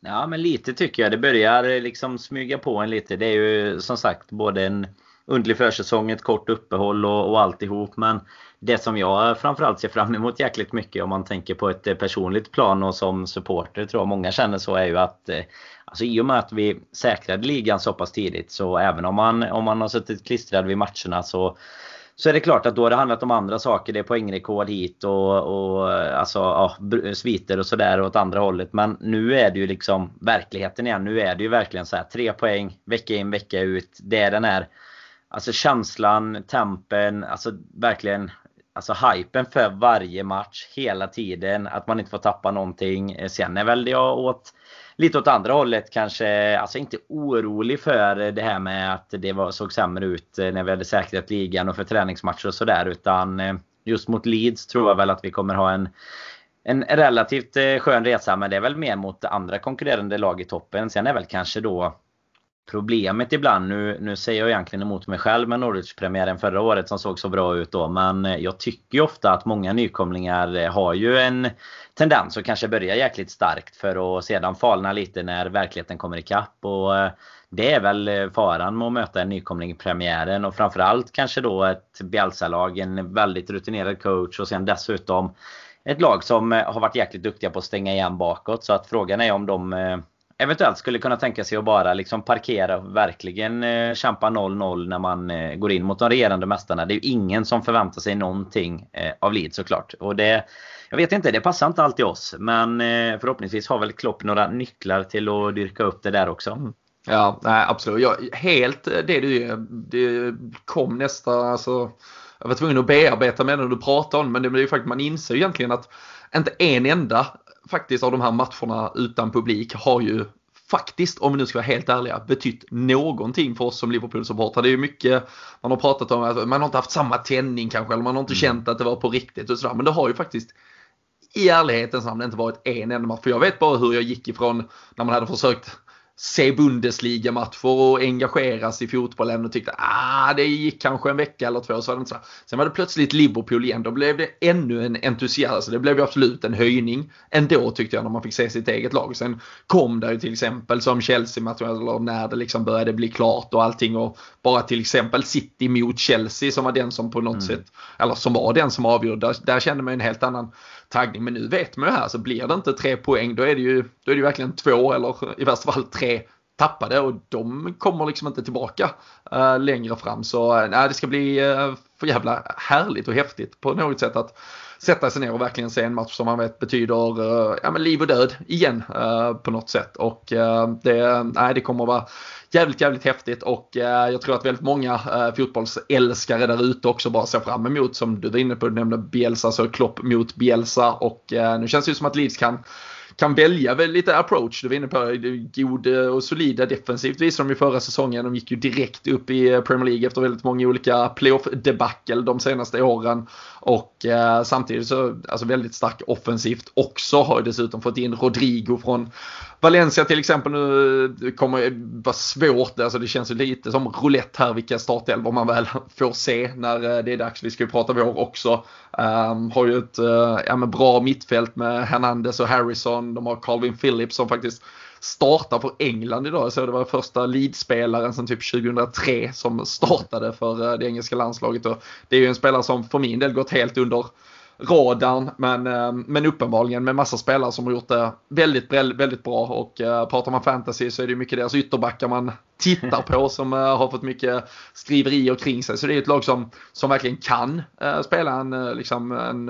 Ja men lite tycker jag. Det börjar eh, liksom smyga på en lite. Det är ju som sagt både en underlig försäsong, ett kort uppehåll och, och alltihop. Men det som jag framförallt ser fram emot jäkligt mycket om man tänker på ett eh, personligt plan och som supporter tror jag många känner så är ju att eh, Alltså i och med att vi säkrade ligan så pass tidigt så även om man, om man har suttit klistrad vid matcherna så så är det klart att då har det handlat om andra saker. Det är poängrekord hit och, och alltså, ja, sviter och sådär åt andra hållet. Men nu är det ju liksom verkligheten igen. Nu är det ju verkligen så här tre poäng vecka in vecka ut. Det är den här alltså känslan, tempen, alltså verkligen alltså hypen för varje match hela tiden. Att man inte får tappa någonting. Eh, sen är väl det jag åt lite åt andra hållet kanske, alltså inte orolig för det här med att det var, såg sämre ut eh, när vi hade säkrat ligan och för träningsmatcher och sådär. Utan eh, just mot Leeds tror jag väl att vi kommer ha en en relativt eh, skön resa men det är väl mer mot andra konkurrerande lag i toppen. Sen är väl kanske då problemet ibland, nu, nu säger jag egentligen emot mig själv med Norwich-premiären förra året som såg så bra ut då. Men jag tycker ju ofta att många nykomlingar eh, har ju en tendens att kanske börja jäkligt starkt för att sedan falna lite när verkligheten kommer ikapp. Och eh, det är väl eh, faran med att möta en nykomling i premiären och framförallt kanske då ett Bielsa-lag, en väldigt rutinerad coach och sen dessutom ett lag som har varit jäkligt duktiga på att stänga igen bakåt. Så att frågan är om de eventuellt skulle kunna tänka sig att bara liksom parkera och verkligen eh, kämpa 0-0 när man eh, går in mot de regerande mästarna. Det är ju ingen som förväntar sig någonting eh, av Leeds såklart. Och det, jag vet inte, det passar inte alltid oss. Men eh, förhoppningsvis har väl Klopp några nycklar till att dyrka upp det där också. Mm. Ja, nej, absolut. Jag, helt eh, det du det kom nästa, alltså, jag var tvungen att bearbeta med när du pratade om men det blir ju faktiskt, man inser ju egentligen att inte en enda faktiskt av de här matcherna utan publik har ju faktiskt, om vi nu ska vara helt ärliga, betytt någonting för oss som Liverpool-supportrar. Det är ju mycket man har pratat om, att man har inte haft samma tändning kanske, eller man har inte mm. känt att det var på riktigt och sådär. Men det har ju faktiskt i ärlighetens namn inte varit en enda match. För jag vet bara hur jag gick ifrån när man hade försökt se Bundesliga-matcher och engageras i fotbollen och tyckte ah det gick kanske en vecka eller två. Så var det så. Sen var det plötsligt Liverpool igen. Då blev det ännu en entusiasm. Det blev ju absolut en höjning ändå tyckte jag när man fick se sitt eget lag. Sen kom det ju till exempel som Chelsea-matchen eller när det liksom började bli klart och allting och bara till exempel City mot Chelsea som var den som på något mm. sätt eller som var den som avgjorde. Där, där kände man en helt annan taggning. Men nu vet man ju här så blir det inte tre poäng då är det ju, då är det verkligen två eller i värsta fall tre tappade och de kommer liksom inte tillbaka uh, längre fram. Så eh, nej det ska bli uh, för jävla härligt och häftigt på något sätt att sätta sig ner och verkligen se en match som man vet betyder uh, ja, men liv och död igen uh, på något sätt. Och det, nej, det kommer att vara jävligt, jävligt häftigt och eh, jag tror att väldigt många eh, fotbollsälskare där ute också bara ser fram emot som du var inne på, du nämnde Bielsa, så Klopp mot Bielsa och eh, nu känns det ju som att Leeds kan kan välja väl lite approach. Du var inne på god och solida defensivt visade de ju förra säsongen. De gick ju direkt upp i Premier League efter väldigt många olika playoff-debacle de senaste åren. Och eh, samtidigt så, alltså väldigt stark offensivt också. Har ju dessutom fått in Rodrigo från Valencia till exempel. Nu kommer vara svårt, alltså det känns ju lite som roulette här vilka startelvor man väl får se när eh, det är dags. Vi ska ju prata vår också. Um, har ju ett uh, ja, bra mittfält med Hernandez och Harrison. De har Calvin Phillips som faktiskt startar för England idag. Så det var första leadspelaren sedan typ 2003 som startade för eh, det engelska landslaget. Och det är ju en spelare som för min del gått helt under radarn. Men, eh, men uppenbarligen med massa spelare som har gjort det väldigt, väldigt bra. Och eh, pratar man fantasy så är det mycket deras ytterbackar man tittar på som uh, har fått mycket skriverier kring sig. Så det är ett lag som, som verkligen kan uh, spela en, eh, liksom en,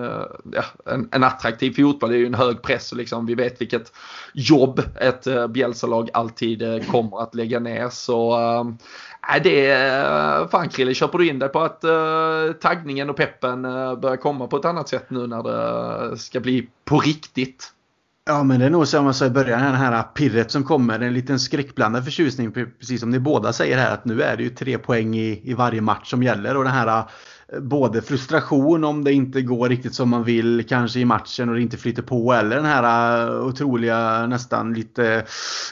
ja, en, en, attraktiv fotboll. Det är ju en hög press och liksom, vi vet vilket jobb ett uh, Bjälsalag alltid kommer att lägga ner. Så ehm, Nej, det är fan Krille, köper du in dig på att uh, taggningen och peppen uh, börjar komma på ett annat sätt nu när det ska bli på riktigt? Ja, men det är nog som jag sa i början, den här pirret som kommer. En liten skräckblandad förtjusning, precis som ni båda säger här, att nu är det ju tre poäng i, i varje match som gäller. Och den här både frustration om det inte går riktigt som man vill kanske i matchen och det inte flyter på eller den här eh, otroliga nästan lite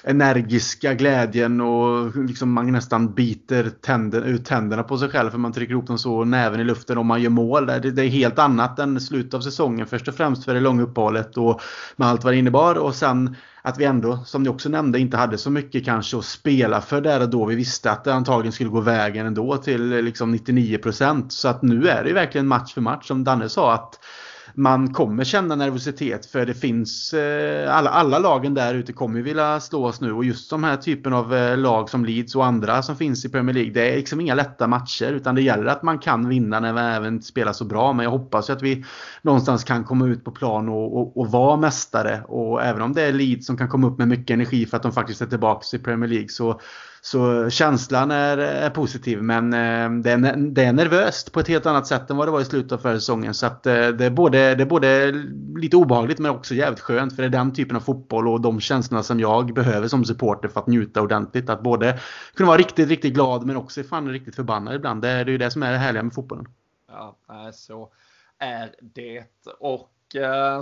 energiska glädjen och liksom man nästan biter tänder, ut tänderna på sig själv för man trycker ihop dem så näven i luften om man gör mål. Det, det är helt annat än slutet av säsongen först och främst för det långa uppehållet och med allt vad det innebar och sen att vi ändå, som ni också nämnde, inte hade så mycket kanske att spela för där och då. Vi visste att det antagligen skulle gå vägen ändå till liksom 99%. Så att nu är det ju verkligen match för match som Danne sa att man kommer känna nervositet för det finns eh, alla, alla lagen där ute kommer vilja slå oss nu och just de här typen av eh, lag som Leeds och andra som finns i Premier League. Det är liksom inga lätta matcher utan det gäller att man kan vinna när man även spelar så bra. Men jag hoppas att vi någonstans kan komma ut på plan och, och, och vara mästare. Och även om det är Leeds som kan komma upp med mycket energi för att de faktiskt är tillbaka i Premier League så så känslan är, är positiv men eh, det, är, det är nervöst på ett helt annat sätt än vad det var i slutet av förra säsongen. Så att, eh, det, är både, det är både lite obehagligt men också jävligt skönt för det är den typen av fotboll och de känslorna som jag behöver som supporter för att njuta ordentligt. Att både kunna vara riktigt, riktigt glad men också fan riktigt förbannad ibland. Det, det är ju det som är det härliga med fotbollen. Ja, så är det. Och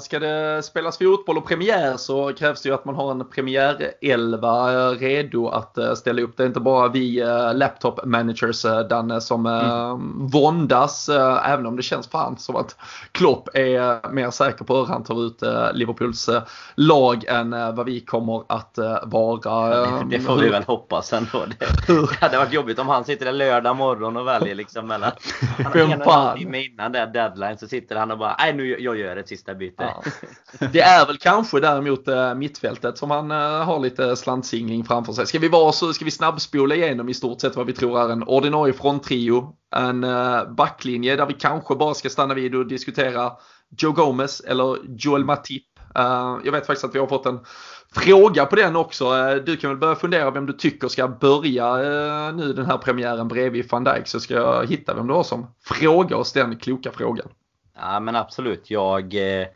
ska det spelas fotboll och premiär så krävs det ju att man har en premiärelva eh, redo att eh, ställa upp. Det är inte bara vi laptop managers Danne som mm. våndas även om det känns fan som att Klopp är mer säker på hur han tar ut Liverpools lag än vad vi kommer att vara. Det får vi väl hoppas ändå. Det hade varit jobbigt om han sitter där lördag morgon och väljer liksom mellan en och en timme innan det deadline så sitter han och bara nej nu jag gör ett sista byte. Ja. Det är väl kanske däremot äh, mittfältet som han äh, har lite slantsingling framför sig. Ska vi vara så ska vi snabbspola igenom i stort sett vad vi tror är en ordinarie fronttrio. En äh, backlinje där vi kanske bara ska stanna vid och diskutera Joe Gomez eller Joel Matip. jag vet faktiskt att vi har fått en fråga på den också. Du kan väl börja fundera vem du tycker ska börja nu den här premiären bredvid van Dijk så ska jag hitta vem du har som fråga oss den kloka frågan. Ja men absolut. Jag, eh,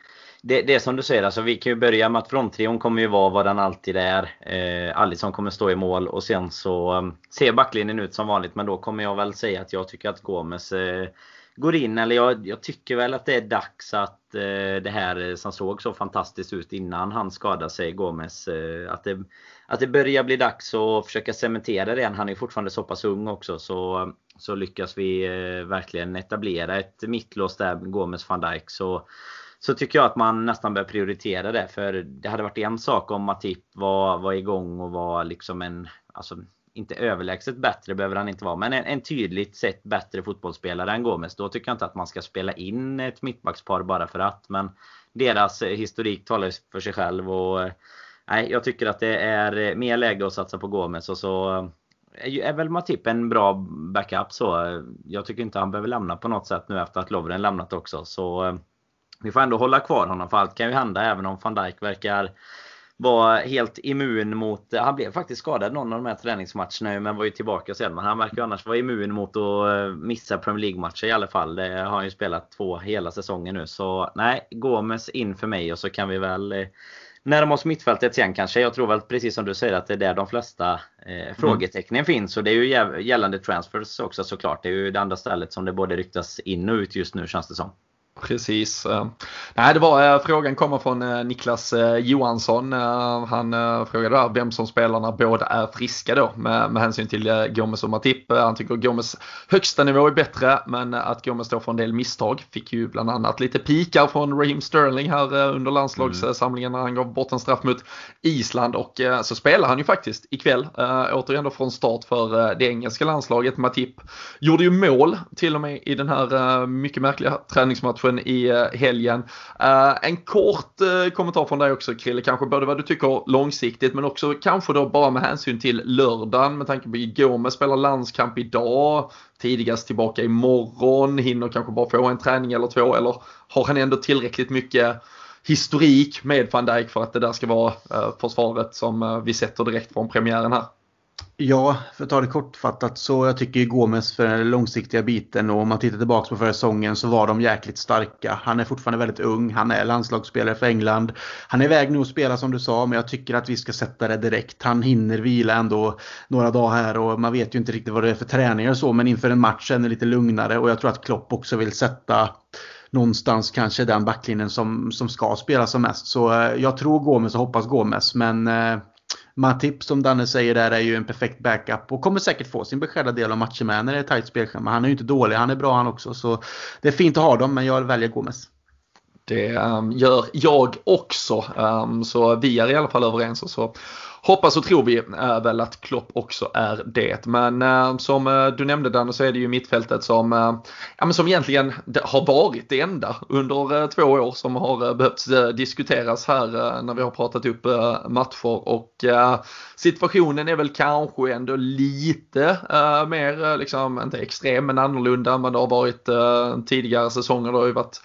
det, det är som du säger, alltså, vi kan ju börja med att fronttrion kommer ju vara vad den alltid är. Eh, Alisson kommer stå i mål och sen så um, ser backlinjen ut som vanligt. Men då kommer jag väl säga att jag tycker att Gomes eh, går in. Eller jag, jag, tycker väl att det är dags att eh, det här eh, som såg så fantastiskt ut innan han skadade sig, Gomes. Eh, att, det, att det börjar bli dags att försöka cementera det. Han är fortfarande så pass ung också. Så så lyckas vi eh, verkligen etablera ett mittlås där, Gomes van Dijk. Så, så tycker jag att man nästan bör prioritera det. För det hade varit en sak om Matip var, var igång och var liksom en, alltså inte överlägset bättre behöver han inte vara, men en, en tydligt sett bättre fotbollsspelare än Gomes. Då tycker jag inte att man ska spela in ett mittbackspar bara för att. Men deras eh, historik talar för sig själv och eh, nej, jag tycker att det är mer läge att satsa på Gomes och så är väl Matip en bra backup så. Eh, jag tycker inte han behöver lämna på något sätt nu efter att Lovren lämnat också. Så eh, vi får ändå hålla kvar honom för allt kan ju hända även om van Dijk verkar vara helt immun mot, eh, han blev faktiskt skadad någon av de här träningsmatcherna men var ju tillbaka sen. Men han verkar ju annars vara immun mot att missa Premier League-matcher i alla fall. Det har han ju spelat två hela säsongen nu. Så nej, Gomes in för mig och så kan vi väl närma oss mittfältet sen kanske. Jag tror väl precis som du säger att det är där de flesta eh, frågetecknen mm. finns. Och det är ju gällande transfers också såklart. Det är ju det andra stället som det både ryktas in och ut just nu känns det som. Precis. Eh, nej, det var eh, frågan kommer från eh, Niklas Johansson. Han frågade där vem som spelar när båda är friska då med, med hänsyn till Gomes och Matip. Han tycker Gomes högsta nivå är bättre men att Gomes står för en del misstag. Fick ju bland annat lite pikar från Raheem Sterling här under landslagssamlingen när han gav bort en straff mot Island och så spelar han ju faktiskt ikväll. Återigen då från start för det engelska landslaget. Matip gjorde ju mål till och med i den här mycket märkliga träningsmatchen matchen i eh, helgen. Eh, en kort eh, kommentar från dig också Krille, kanske både vad du tycker långsiktigt men också kanske då bara med hänsyn till lördagen med tanke på igår med spelar landskamp idag, tidigast tillbaka imorgon, hinner kanske bara få en träning eller två eller har han ändå tillräckligt mycket historik med van Dijk för att det där ska vara försvaret som vi sätter direkt från premiären här? Ja, för att ta det kortfattat så jag tycker ju Gomes för den långsiktiga biten och om man tittar tillbaka på förra säsongen så var de jäkligt starka. Han är fortfarande väldigt ung, han är landslagsspelare för England. Han är iväg nu att spela som du sa men jag tycker att vi ska sätta det direkt. Han hinner vila ändå några dagar här och man vet ju inte riktigt vad det är för träningar och så men inför en match är det lite lugnare och jag tror att Klopp också vill sätta någonstans kanske den backlinjen som, som ska spela som mest. Så eh, jag tror Gomes och hoppas Gomes men eh, Matip som Danne säger där är ju en perfekt backup och kommer säkert få sin beskärda del av matcher med när det är tajt spelschema. Han är ju inte dålig, han är bra han också. Så det är fint att ha dem men jag väljer Gomes. Det ehm, gör jag också. Ehm, så vi är i alla fall överens. Och så hoppas och tror vi äh, väl att Klopp också är det. Men äh, som äh, du nämnde Danne så är det ju mittfältet som, ja, men som egentligen har varit det enda under två år som har behövt diskuteras här när vi har pratat upp matcher. Och situationen är väl kanske ändå lite mer, liksom, inte extrem men annorlunda än vad det har varit tidigare säsonger. Det har ju varit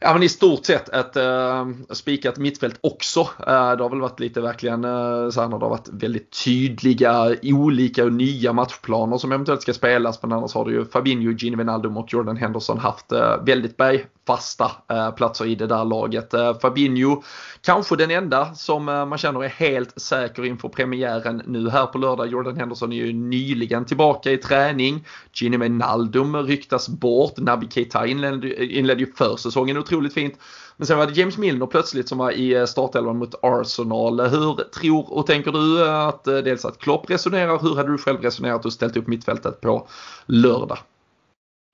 ja, men i stort sett ett äh, spikat mittfält också. Äh, det har väl varit lite verkligen äh, så här när det har varit väldigt tydliga olika och nya matchplaner som eventuellt ska spelas. Men annars har det ju Fabinho, Gini Wijnaldum och Jordan Henderson haft äh, väldigt bergfasta äh, platser i det där laget. Äh, Fabinho kanske den enda som man känner är helt säker inför premiären nu här på lördag. Jordan Henderson är ju nyligen tillbaka i träning. Gini Wijnaldum ryktas bort. Naby Keita inledde, inledde ju försäsongen otroligt fint. Men sen var det James Milner plötsligt som var i eh, startelvan mot Arsenal. Hur tror och tänker du eh, att eh, dels att Klopp resonerar, hur hade du själv resonerat och ställt upp mittfältet på lördag?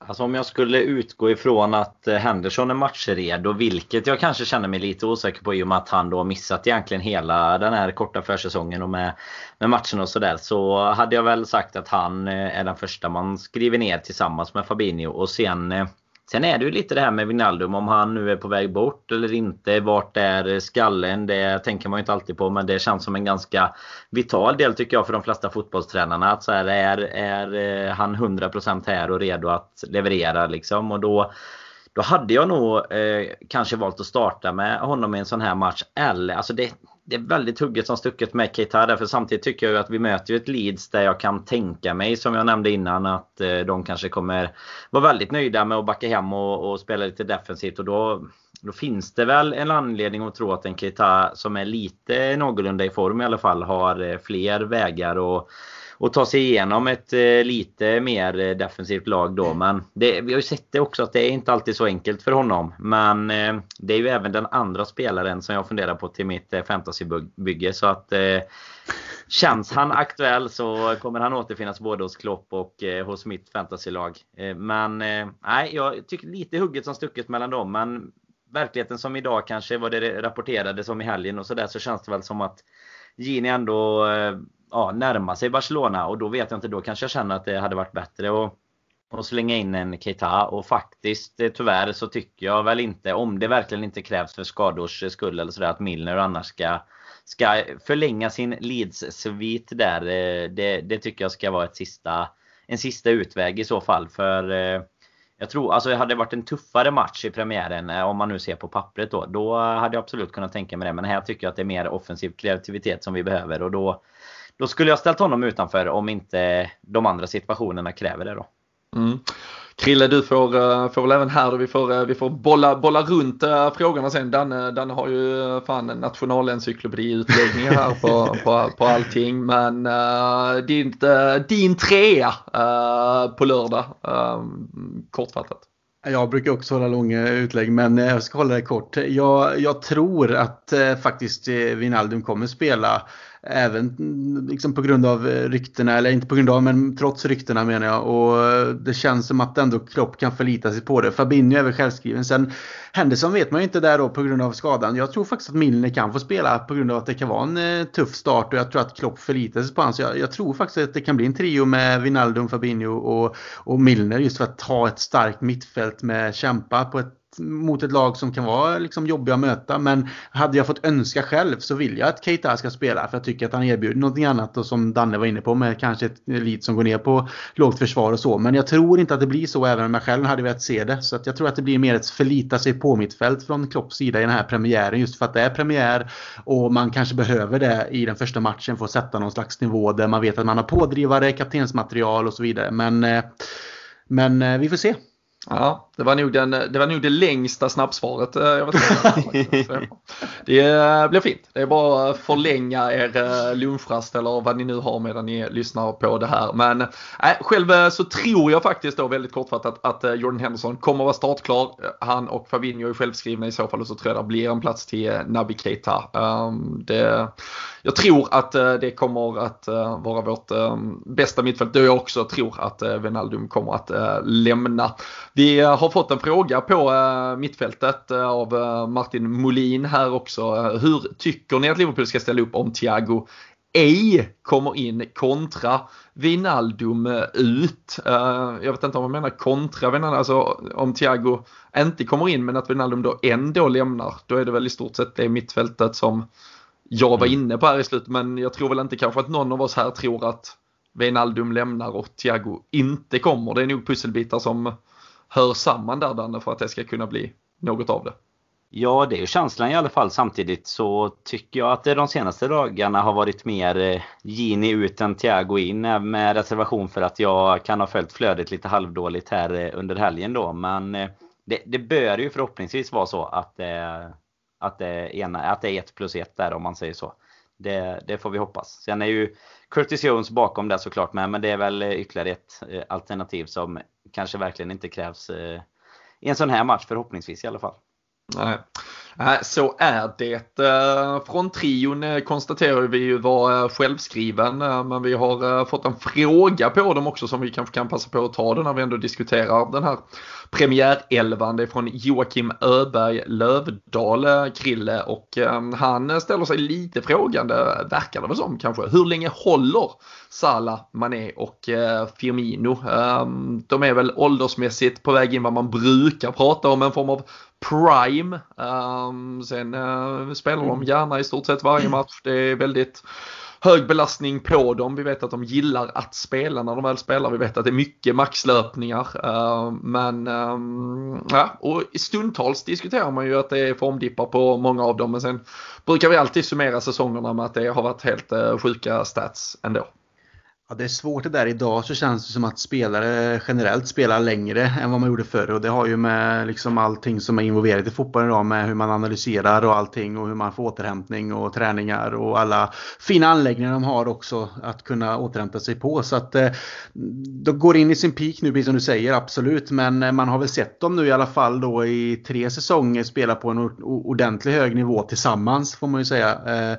Alltså om jag skulle utgå ifrån att Henderson är matchredo, vilket jag kanske känner mig lite osäker på i och med att han då missat egentligen hela den här korta försäsongen och med, med matchen och sådär. Så hade jag väl sagt att han är den första man skriver ner tillsammans med Fabinho och sen Sen är det ju lite det här med Vinaldum om han nu är på väg bort eller inte. Vart är skallen? Det tänker man ju inte alltid på men det känns som en ganska vital del tycker jag för de flesta fotbollstränarna. Att så här, är, är eh, han 100% här och redo att leverera liksom? Och då då hade jag nog eh, kanske valt att starta med honom i en sån här match. Eller, alltså det, det är väldigt hugget som stucket med Keita därför samtidigt tycker jag att vi möter ju ett Leeds där jag kan tänka mig som jag nämnde innan att eh, de kanske kommer vara väldigt nöjda med att backa hem och, och spela lite defensivt. Och då då finns det väl en anledning att tro att en Keita som är lite någorlunda i form i alla fall har eh, fler vägar och och ta sig igenom ett eh, lite mer eh, defensivt lag då. Men det, vi har ju sett det också att det är inte alltid så enkelt för honom. Men eh, det är ju även den andra spelaren som jag funderar på till mitt fantasybygge. Så att Känns han aktuell så kommer han återfinnas både hos Klopp och hos mitt fantasylag. men nej, jag tycker lite hugget som stucket mellan dem. Men verkligheten som idag kanske vad det rapporterades om i helgen och sådär så känns det väl som att Gini ändå ja, närma sig Barcelona och då vet jag inte, då kanske jag känner att det hade varit bättre att och slänga in en Keita och faktiskt eh, tyvärr så tycker jag väl inte om det verkligen inte krävs för skadors skull eller sådär att Milner och annars ska ska förlänga sin Leeds-svit där. Eh, det, det, tycker jag ska vara ett sista, en sista utväg i så fall. För eh, jag tror, alltså det hade varit en tuffare match i premiären om man nu ser på pappret då. Då hade jag absolut kunnat tänka mig det. Men här tycker jag att det är mer offensiv kreativitet som vi behöver och då då skulle jag ställt honom utanför om inte de andra situationerna kräver det då. Mm. Krille, du får, eh, får väl även här då vi får, eh, vi får bolla, bolla runt äh, frågorna sen. Danne, Danne har ju fan en nationalencyklopedi-utläggningar här på, på, på allting. Men äh, din, äh, din trea på lördag, kortfattat. Jag brukar också hålla långa utlägg men jag ska hålla det kort. Jag, jag tror att eh, faktiskt Wijnaldum kommer spela Även liksom på grund av eh, ryktena, eller inte på grund av, men trots ryktena menar jag. Och eh, det känns som att ändå Klopp kan förlita sig på det. Fabinho är väl självskriven. Sen Henderson vet man ju inte där då på grund av skadan. Jag tror faktiskt att Milner kan få spela på grund av att det kan vara en eh, tuff start och jag tror att Klopp förlitar sig på honom. Så jag, jag, tror faktiskt att det kan bli en trio med Wijnaldum, Fabinho och, och Milner just för att ta ett starkt mittfält med kämpa på ett mot ett lag som kan vara liksom jobbiga att möta. Men hade jag fått önska själv så vill jag att Keita ska spela. För jag tycker att han erbjuder någonting annat och som Danne var inne på med kanske ett elit som går ner på lågt försvar och så. Men jag tror inte att det blir så även om jag själv hade velat se det. Så att jag tror att det blir mer ett förlita sig på mittfält från Klopps sida i den här premiären. Just för att det är premiär och man kanske behöver det i den första matchen för att sätta någon slags nivå där man vet att man har pådrivare, kaptensmaterial och så vidare. Men, eh, men eh, vi får se. Ja, det var nog, den, det, var nog det längsta snabbsvaret eh, jag vet Det eh, blir fint. Det är bara att förlänga er eh, lunchrast eller vad ni nu har medan ni lyssnar på det här. Men äh, själv så tror jag faktiskt då väldigt kortfattat att Jordan Henderson kommer att vara startklar. Han och Fabinho är självskrivna i så fall och så tror jag det blir en plats till Naby Keita. Um, det, jag tror att det kommer att vara vårt bästa mittfält. Då jag också tror att Wijnaldum kommer att lämna. Vi har har fått en fråga på mittfältet av Martin Molin här också. Hur tycker ni att Liverpool ska ställa upp om Thiago ej kommer in kontra Vinaldum ut. jag vet inte om man menar kontra Vinaldum, alltså om Thiago inte kommer in men att Vinaldum då ändå lämnar. Då är det väl i stort sett det mittfältet som jag var mm. inne på här i slutet men jag tror väl inte kanske att någon av oss här tror att Wijnaldum lämnar och Thiago inte kommer. Det är nog pusselbitar som hör samman där Danne för att det ska kunna bli något av det. Ja, det är ju känslan i alla fall. Samtidigt så tycker jag att det de senaste dagarna har varit mer eh, Gini ut än Thiago in. Eh, med reservation för att jag kan ha följt flödet lite halvdåligt här eh, under helgen då. Men det, det bör ju förhoppningsvis vara så att, att, det, ena, att det är ett plus ett där om man säger så. Det, det, får vi hoppas. Sen är ju Curtis Jones bakom det såklart med, men det är väl ytterligare ett alternativ som kanske verkligen inte krävs eh, i en sån här match förhoppningsvis i alla fall. Nej. Äh, så är det. Äh, från trion eh, konstaterar vi ju var eh, självskriven eh, men vi har fått en fråga på dem också som vi kanske kan passa på att ta den när vi ändå diskuterar den här premiärelvan. Det är från Joakim Öberg Lövdal, Krille och ehm, han ställer sig lite frågande, verkar det väl som kanske. Hur länge håller Salah, Mané och Firmino? Ehm, de är väl åldersmässigt på väg in vad man brukar prata om, en form av prime. Ehm, Ehm, sen eh, spelar de gärna i stort sett varje match. Det är väldigt hög belastning på dem. Vi vet att de gillar att spela när de väl spelar. Vi vet att det är mycket maxlöpningar. Ehm, men ehm, ja, och stundtals diskuterar man ju att det är formdippar på många av dem. Men sen brukar vi alltid summera säsongerna med att det har varit helt eh, sjuka stats ändå. Ja, det är svårt det där. Idag så känns det som att spelare generellt spelar längre än vad man gjorde förr. Och det har ju med liksom allting som är involverat i fotbollen idag med hur man analyserar och allting och hur man får återhämtning och träningar och alla fina anläggningar de har också att kunna återhämta sig på. Så att eh, de går in i sin peak nu, precis som du säger, absolut. Men eh, man har väl sett dem nu i alla fall då i tre säsonger spela på en ordentlig hög nivå tillsammans får man ju säga. Eh,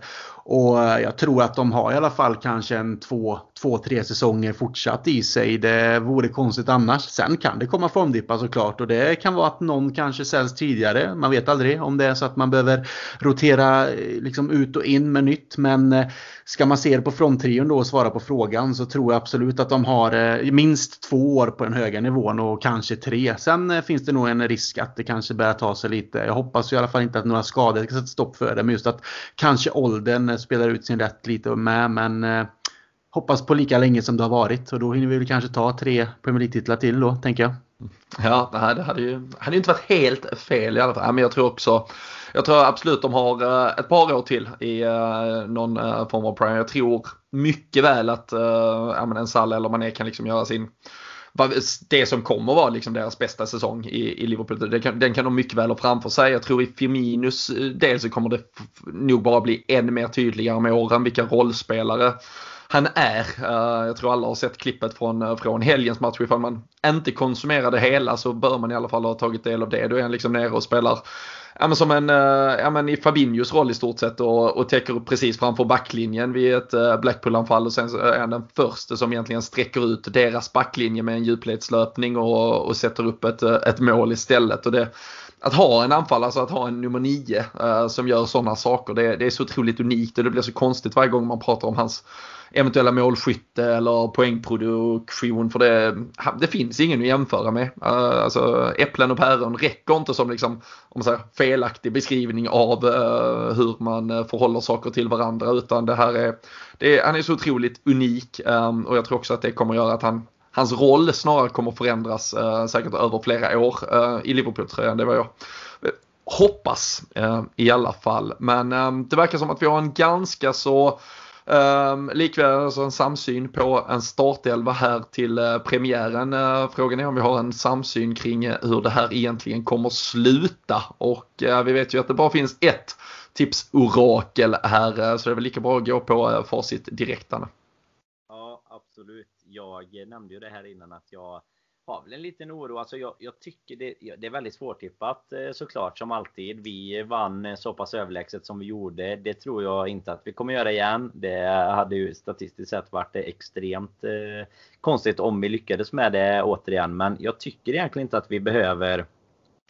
och eh, jag tror att de har i alla fall kanske en två, två, tre säsonger fortsatt i sig. Det vore konstigt annars. Sen kan det komma formdippar såklart och det kan vara att någon kanske säljs tidigare. Man vet aldrig om det är så att man behöver rotera eh, liksom ut och in med nytt. Men eh, ska man se det på fronttrion då och svara på frågan så tror jag absolut att de har eh, minst två år på den höga nivån och kanske tre. Sen eh, finns det nog en risk att det kanske börjar ta sig lite. Jag hoppas i alla fall inte att några skador ska sätta stopp för det. Men just att kanske åldern eh, spelar ut sin rätt lite med. Men hoppas på lika länge som det har varit. Och då hinner vi väl kanske ta tre Premier League-titlar till då, tänker jag. Ja, det, det hade ju hade inte varit helt fel i alla fall. Men jag tror också jag tror absolut de har eh, ett par år till i eh, någon eh, form av prime. Jag tror mycket väl att ja, en Salah eller Mané kan liksom göra sin det som kommer vara liksom deras bästa säsong i, i Liverpool. Den kan, den kan de mycket väl ha framför sig. Jag tror i Firminus del så kommer det nog bara bli ännu mer tydligare med åren vilka rollspelare han är. jag tror alla har sett klippet från, från helgens match. Ifall man inte konsumerade hela så bör man i alla fall ha tagit del av det. Då är han liksom nere och spelar ja, men som en, eh, ja, men i Fabinhos roll i stort sett och, och täcker upp precis framför backlinjen vid ett eh, Blackpool-anfall och sen så är han den första som egentligen sträcker ut deras backlinje med en djupledslöpning och, och sätter upp ett, eh, ett mål istället. Och det, att ha en anfallare, alltså att ha en nummer nio eh, som gör sådana saker, det, det, är så otroligt unikt och det blir så konstigt varje gång man pratar om hans eventuella målskytte eller poängproduktion. För det, det finns ingen att jämföra med. Eh, alltså äpplen och päron räcker inte som liksom, om man säger, felaktig beskrivning av eh, hur man eh, förhåller saker till varandra. Utan det här är, det är, han är så otroligt unik eh, och jag tror också att det kommer göra att han Hans roll snarare kommer förändras eh, säkert över flera år eh, i Liverpool-tröjan. Det var jag eh, hoppas i alla fall. Men det verkar som att vi har en ganska så Um, likväl alltså en samsyn på en startelva här till uh, premiären. Uh, frågan är om vi har en samsyn kring uh, hur det här egentligen kommer sluta. Och vi vet ju att det bara finns ett tipsorakel här så det är väl lika bra att gå på facit direkt. Ja, absolut. Jag nämnde ju det här innan att jag har väl en liten oro. Alltså jag, jag tycker det, det, är väldigt svårtippat eh, såklart som alltid. Vi vann eh, så pass överlägset som vi gjorde. Det tror jag inte att vi kommer göra igen. Det hade ju statistiskt sett varit eh, extremt eh, konstigt om vi lyckades med det återigen. Men jag tycker egentligen inte att vi behöver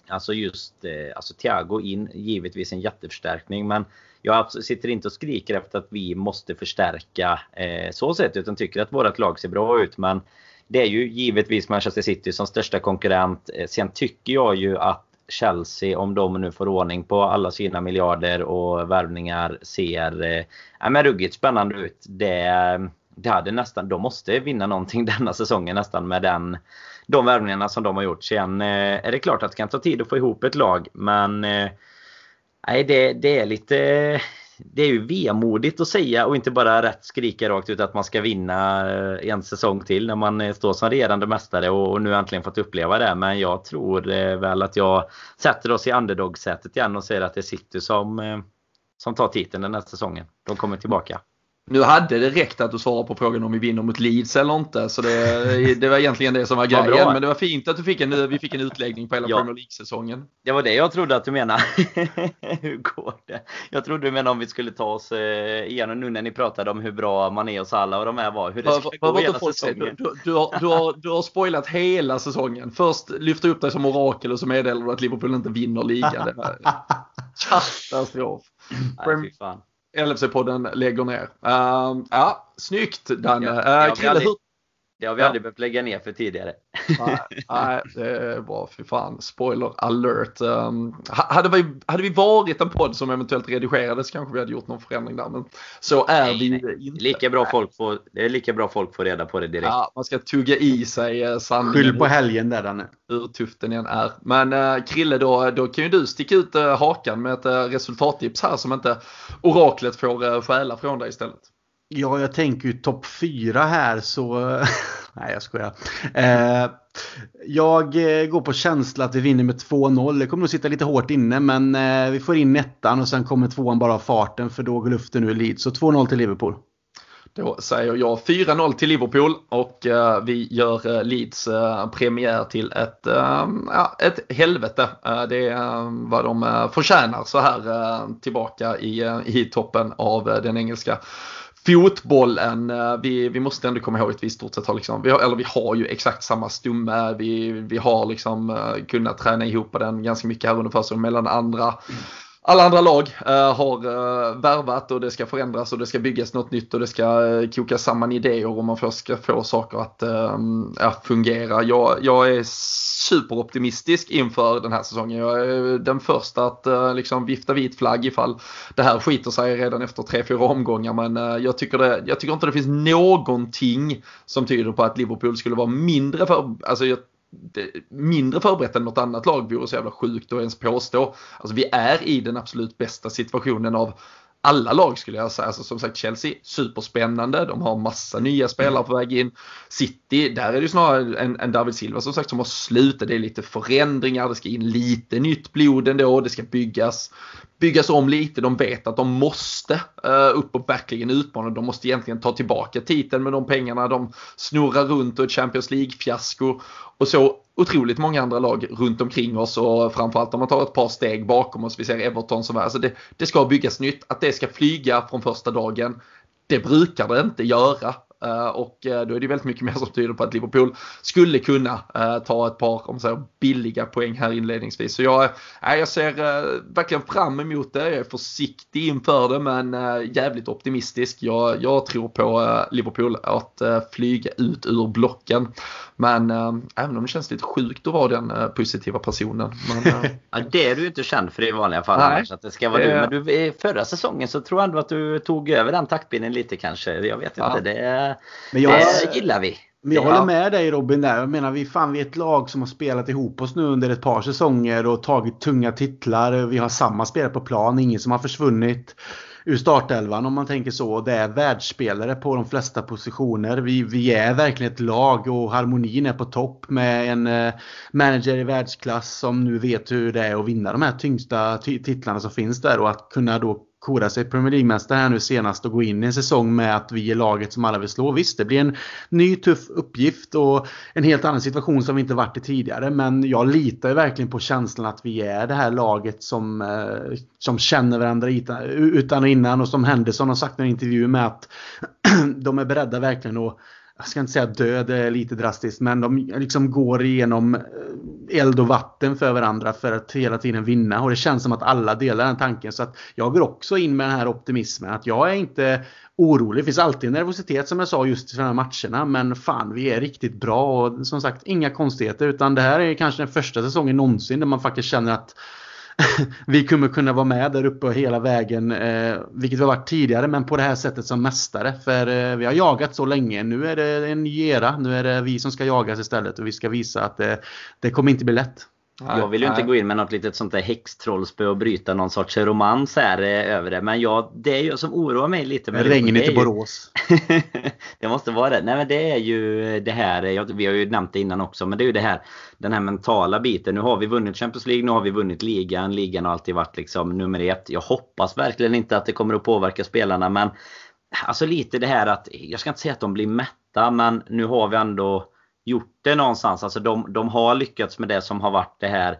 Alltså just alltså Thiago in, givetvis en jätteförstärkning. Men jag sitter inte och skriker efter att vi måste förstärka eh, så sätt. Utan tycker att vårt lag ser bra ut. Men det är ju givetvis Manchester City som största konkurrent. Eh, sen tycker jag ju att Chelsea, om de nu får ordning på alla sina miljarder och värvningar, ser eh, men ruggigt spännande ut. Det, det hade nästan, de måste vinna någonting denna säsongen nästan med den, de värvningarna som de har gjort. Sen eh, är det klart att det kan ta tid att få ihop ett lag, men eh, nej, det, det är lite det är ju vemodigt att säga och inte bara rätt skrika rakt ut att man ska vinna eh, en säsong till när man eh, står som regerande mästare och nu äntligen fått uppleva det. Men jag tror eh, väl att jag sätter oss i underdog-sätet igen och säger att det är City som, som tar titeln den här säsongen. De kommer tillbaka. Nu hade det räckt att du svarade på frågan om vi vinner mot Leeds eller inte. Så det, det var egentligen det som var grejen. Ja, men det var fint att du fick en, vi fick en utläggning på hela ja. Premier League-säsongen. Det var det jag trodde att du menade. hur går det? Jag trodde du menade om vi skulle ta oss eh, igenom nu när ni pratade om hur bra Mané och Salah och de här var. Hur det skulle gå hela säsongen. Du, du, har, du, har, du har spoilat hela säsongen. Först lyfter upp dig som orakel och så meddelar du att Liverpool inte vinner ligan. Katastrof. Nej, LFC-podden lägger ner. Uh, ja, snyggt Danne. Uh, Krille, hur... Det har vi ja. aldrig behövt lägga ner för tidigare. Nej, nej, det bra. Fy fan. Spoiler alert. Um, hade, vi, hade vi varit en podd som eventuellt redigerades kanske vi hade gjort någon förändring där. Men så är nej, vi nej. inte. Lika bra folk får, det är lika bra folk får reda på det direkt. Ja, man ska tugga i sig uh, sanningen. Skyll på helgen där Danne. Hur tufft den än är. Men uh, Krille, då, då kan ju du sticka ut uh, hakan med ett uh, resultattips här som inte oraklet får uh, stjäla från dig istället. Ja, jag tänker ju topp 4 här så... Nej, jag skojar. Eh, jag eh, går på känsla att vi vinner med 2-0. Det kommer nog sitta lite hårt inne men eh, vi får in ettan och sen kommer tvåan bara av farten för då går luften ur Leeds. Så 2-0 till Liverpool. Då säger jag 4-0 till Liverpool och eh, vi gör eh, Leeds premiär till ett, ja, ett helvete. det är vad de förtjänar så här tillbaka i, i toppen av den engelska fotbollen, eh, vi, vi måste ändå komma ihåg att vi i stort sett har liksom, vi har, eller vi har ju exakt samma stumme, vi, vi har liksom eh, kunnat träna ihop den ganska mycket här under försäsongen mellan andra. Mm. Alla andra lag uh, har uh, värvat och det ska förändras och det ska byggas något nytt och det ska uh, koka samman idéer och man först ska få saker att uh, fungera. Jag, jag är superoptimistisk inför den här säsongen. Jag är den första att uh, liksom vifta vit flagg ifall det här skiter sig redan efter tre, fyra omgångar. Men uh, jag, tycker det, jag tycker inte det finns någonting som tyder på att Liverpool skulle vara mindre för, alltså jag, det, mindre förberett än något annat lag vore så jävla sjukt att ens påstå. Alltså vi är i den absolut bästa situationen av alla lag skulle jag säga. Alltså, som sagt Chelsea, superspännande. De har massa nya spelare på väg in. City, där är det ju snarare en, en David Silva som sagt som har slutat. Det är lite förändringar, det ska in lite nytt blod ändå. Det ska byggas, byggas om lite. De vet att de måste uh, upp och verkligen utmana. De måste egentligen ta tillbaka titeln med de pengarna de snurrar runt och ett Champions League-fiasko. Och så otroligt många andra lag runt omkring oss och framförallt om man tar ett par steg bakom oss. Vi ser Everton som är, alltså det, det ska byggas nytt. Att det ska flyga från första dagen, det brukar det inte göra. Uh, och uh, då är det väldigt mycket mer som tyder på att Liverpool skulle kunna uh, ta ett par om så billiga poäng här inledningsvis. Så jag, jag ser verkligen fram emot det. Jag är försiktig inför det men jävligt optimistisk. Jag, jag tror på Liverpool att flyga ut ur blocken. Men även om det känns lite sjukt att vara den positiva personen. Men, ja, det är du inte känd för i vanliga fall Nej, annars, att det ska vara det... du. Men du, förra säsongen så tror jag ändå att du tog över den taktpinnen lite kanske. Jag vet inte. Ja. Det men jag, det gillar vi. Men jag håller med dig Robin där. Jag menar vi, fan, vi är ett lag som har spelat ihop oss nu under ett par säsonger och tagit tunga titlar. Vi har samma spelare på plan, ingen som har försvunnit ur startelvan om man tänker så. Det är världsspelare på de flesta positioner. Vi, vi är verkligen ett lag och harmonin är på topp med en eh, manager i världsklass som nu vet hur det är att vinna de här tyngsta titlarna som finns där och att kunna då kora sig Premier League-mästare här nu senast och gå in i en säsong med att vi är laget som alla vill slå. Visst, det blir en ny tuff uppgift och en helt annan situation som vi inte varit i tidigare. Men jag litar ju verkligen på känslan att vi är det här laget som, eh, som känner varandra utan och innan och som Henderson har sagt i en intervju med att de är beredda verkligen att jag ska inte säga död, det är lite drastiskt, men de liksom går igenom eh, eld och vatten för varandra för att hela tiden vinna. Och det känns som att alla delar den tanken. Så att jag går också in med den här optimismen. Att jag är inte orolig. Det finns alltid nervositet som jag sa just i de här matcherna. Men fan, vi är riktigt bra och som sagt inga konstigheter. Utan det här är kanske den första säsongen någonsin där man faktiskt känner att vi kommer kunna vara med där uppe hela vägen, eh, vilket vi har varit tidigare, men på det här sättet som mästare. För eh, vi har jagat så länge. Nu är det en ny era. Nu är det vi som ska jagas istället och vi ska visa att det, det kommer inte bli lätt. Jag vill ju inte gå in med något litet sånt där häxtrollspö och bryta någon sorts romans här eh, över det. Men ja, det är ju som oroar mig lite. Med Regn i Borås. det måste vara det. Nej men det är ju det här, vi har ju nämnt det innan också, men det är ju det här den här mentala biten. Nu har vi vunnit Champions League, nu har vi vunnit ligan. Ligan har alltid varit liksom nummer ett. Jag hoppas verkligen inte att det kommer att påverka spelarna men Alltså lite det här att, jag ska inte säga att de blir mätta men nu har vi ändå gjort det någonstans. Alltså de, de har lyckats med det som har varit det här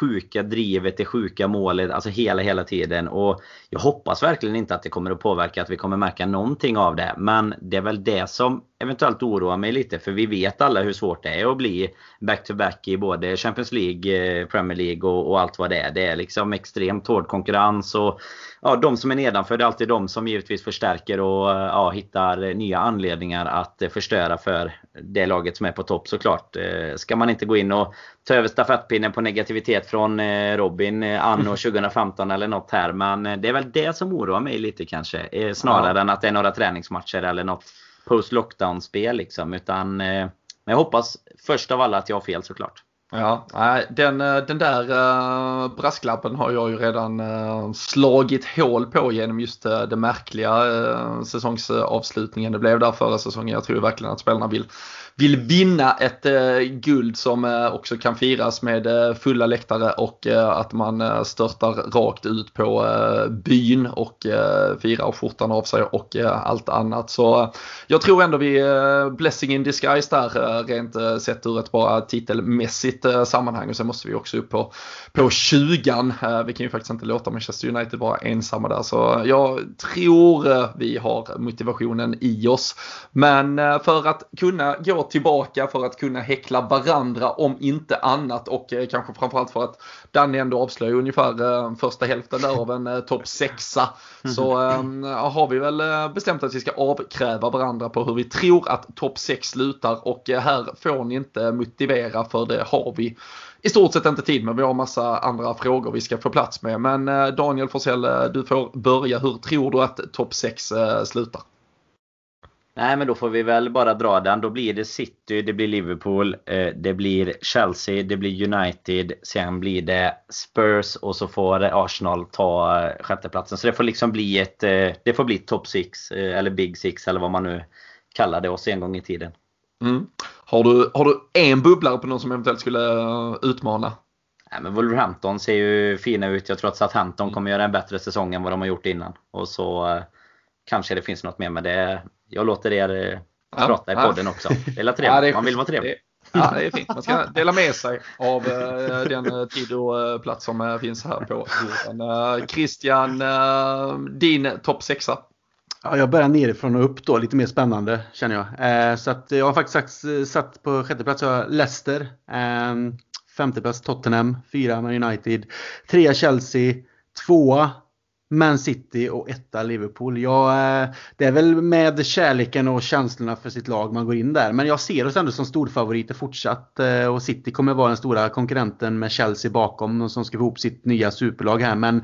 sjuka drivet, det sjuka målet, alltså hela, hela tiden. Och jag hoppas verkligen inte att det kommer att påverka, att vi kommer märka någonting av det. Men det är väl det som eventuellt oroar mig lite, för vi vet alla hur svårt det är att bli back-to-back -back i både Champions League, eh, Premier League och, och allt vad det är. Det är liksom extremt hård konkurrens och ja, de som är nedanför, det är alltid de som givetvis förstärker och ja, hittar nya anledningar att förstöra för det laget som är på topp såklart. Eh, ska man inte gå in och ta över stafettpinnen på negativitet från eh, Robin eh, anno 2015 eller något här. Men det är väl det som oroar mig lite kanske. Snarare ja. än att det är några träningsmatcher eller något post lockdown-spel liksom. Utan men jag hoppas först av alla att jag har fel såklart. Ja, den, eh, den där eh, brasklappen har jag ju redan eh, slagit hål på genom just det märkliga säsongsavslutningen det blev där förra säsongen. Jag tror verkligen att spelarna vill vill vinna ett eh, guld som eh, också kan firas med eh, fulla läktare och eh, att man eh, störtar rakt ut på eh, byn och eh, firar skjortan av sig och eh, allt annat. Så eh, jag tror ändå vi är blessing in disguise där rent sett ur ett bara titelmässigt sammanhang och sen måste vi också upp på, på 20 Vi kan ju faktiskt inte låta Manchester United vara ensamma där så jag tror vi har motivationen i oss. Men för att kunna gå tillbaka för att kunna häckla varandra om inte annat och eh, kanske framförallt för att Danny ändå avslöjar ungefär eh, första hälften där av en eh, topp sexa. Så eh, har vi väl eh, bestämt att vi ska avkräva varandra på hur vi tror att topp 6 slutar och eh, här får ni inte motivera för det har vi i stort sett inte tid med. Vi har massa andra frågor vi ska få plats med. Men Daniel Forsell, du får börja. Hur tror du att topp 6 slutar? Nej men då får vi väl bara dra den. Då blir det City, det blir Liverpool, eh, det blir Chelsea, det blir United, sen blir det Spurs och så får Arsenal ta eh, sjätteplatsen. Så det får liksom bli ett, eh, det får bli top 6 eller Big Six eller vad man nu kallade oss en gång i tiden. Mm. Har, du, har du en bubblare på någon som eventuellt skulle utmana? Nej, men Wolverhampton ser ju fina ut. Jag tror att Southampton kommer göra en bättre säsong än vad de har gjort innan. Och så kanske det finns något mer med det jag låter er eh, ja, prata i podden ja. också. Det är trevligt. Man vill vara trevlig. Ja, det är fint. Man ska dela med sig av uh, den uh, tid och plats som finns här på jorden. Christian, din topp sexa? Ja, jag börjar nerifrån och upp då, lite mer spännande känner jag. så att jag har faktiskt satt på sjätte plats Leicester. femte plats Tottenham, fyra Man United, trea Chelsea, tvåa man City och etta Liverpool. Ja, eh, det är väl med kärleken och känslorna för sitt lag man går in där. Men jag ser oss ändå som storfavoriter fortsatt. Eh, och City kommer vara den stora konkurrenten med Chelsea bakom som ska få ihop sitt nya superlag här. Men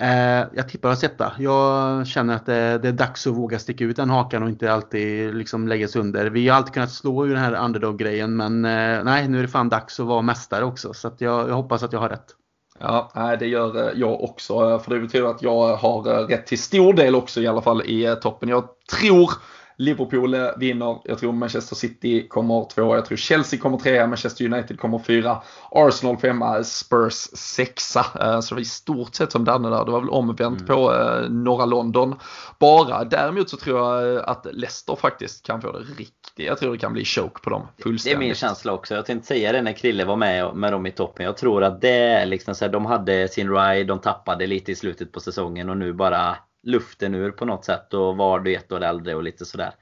eh, jag tippar oss etta. Jag känner att det, det, är dags att våga sticka ut den hakan och inte alltid liksom läggas under. Vi har alltid kunnat slå ur den här underdog-grejen men eh, nej, nu är det fan dags att vara mästare också. Så jag, jag hoppas att jag har rätt. Ja, det gör eh, jag också. Eh, för det betyder att jag har eh, rätt till stor del också i alla fall i toppen. Jag tror Liverpool eh, vinner, jag tror Manchester City kommer tvåa, jag tror Chelsea kommer trea, Manchester United kommer fyra, Arsenal femma, Spurs sexa. Eh, så det var i stort sett som Danne där, det var väl omvänt mm. på eh, norra London bara. Däremot så tror jag att Leicester faktiskt kan få det riktigt, jag tror det kan bli choke på dem fullständigt. Det är min känsla också, jag tänkte säga det när Krille var med, med dem i toppen. Jag tror att det liksom så här, de hade sin ride, de tappade lite i slutet på säsongen och nu bara luften ur på något sätt och var du ett år äldre och lite sådär.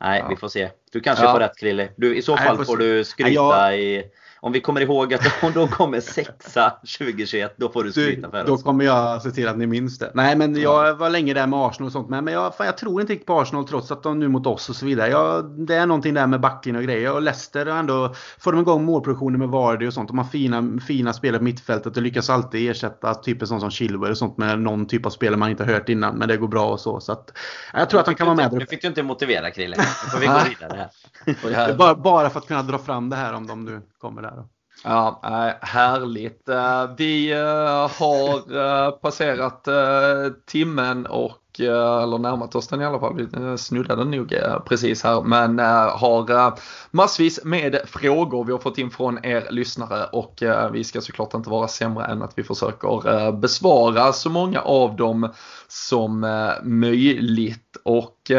Nej, ja. vi får se. Du kanske ja. får rätt Krille. Du, I så fall får du skryta jag... i om vi kommer ihåg att om de kommer sexa 2021, då får du skryta för oss. Då kommer jag se till att ni minns det. Nej, men jag var länge där med Arsenal och sånt. Men jag, fan, jag tror inte riktigt på Arsenal trots att de nu mot oss och så vidare. Jag, det är någonting där med backlinjen och grejer. Och Leicester ändå får de igång målproduktionen med Vardy och sånt. De har fina, fina spelare på mittfältet och lyckas alltid ersätta typ en sån som Chilwell och sånt med någon typ av spelare man inte har hört innan. Men det går bra och så. så att, jag tror att han kan vara med. Nu fick du inte motivera Krille. Nu får vi gå vidare här. bara, bara för att kunna dra fram det här om de nu kommer där. Då. Ja, härligt. Eh, vi eh, har eh, passerat timmen och eller närmat oss den i alla fall. Vi snuddade nog precis här men har massvis med frågor vi har fått in från er lyssnare och vi ska såklart inte vara sämre än att vi försöker besvara så många av dem som möjligt. Och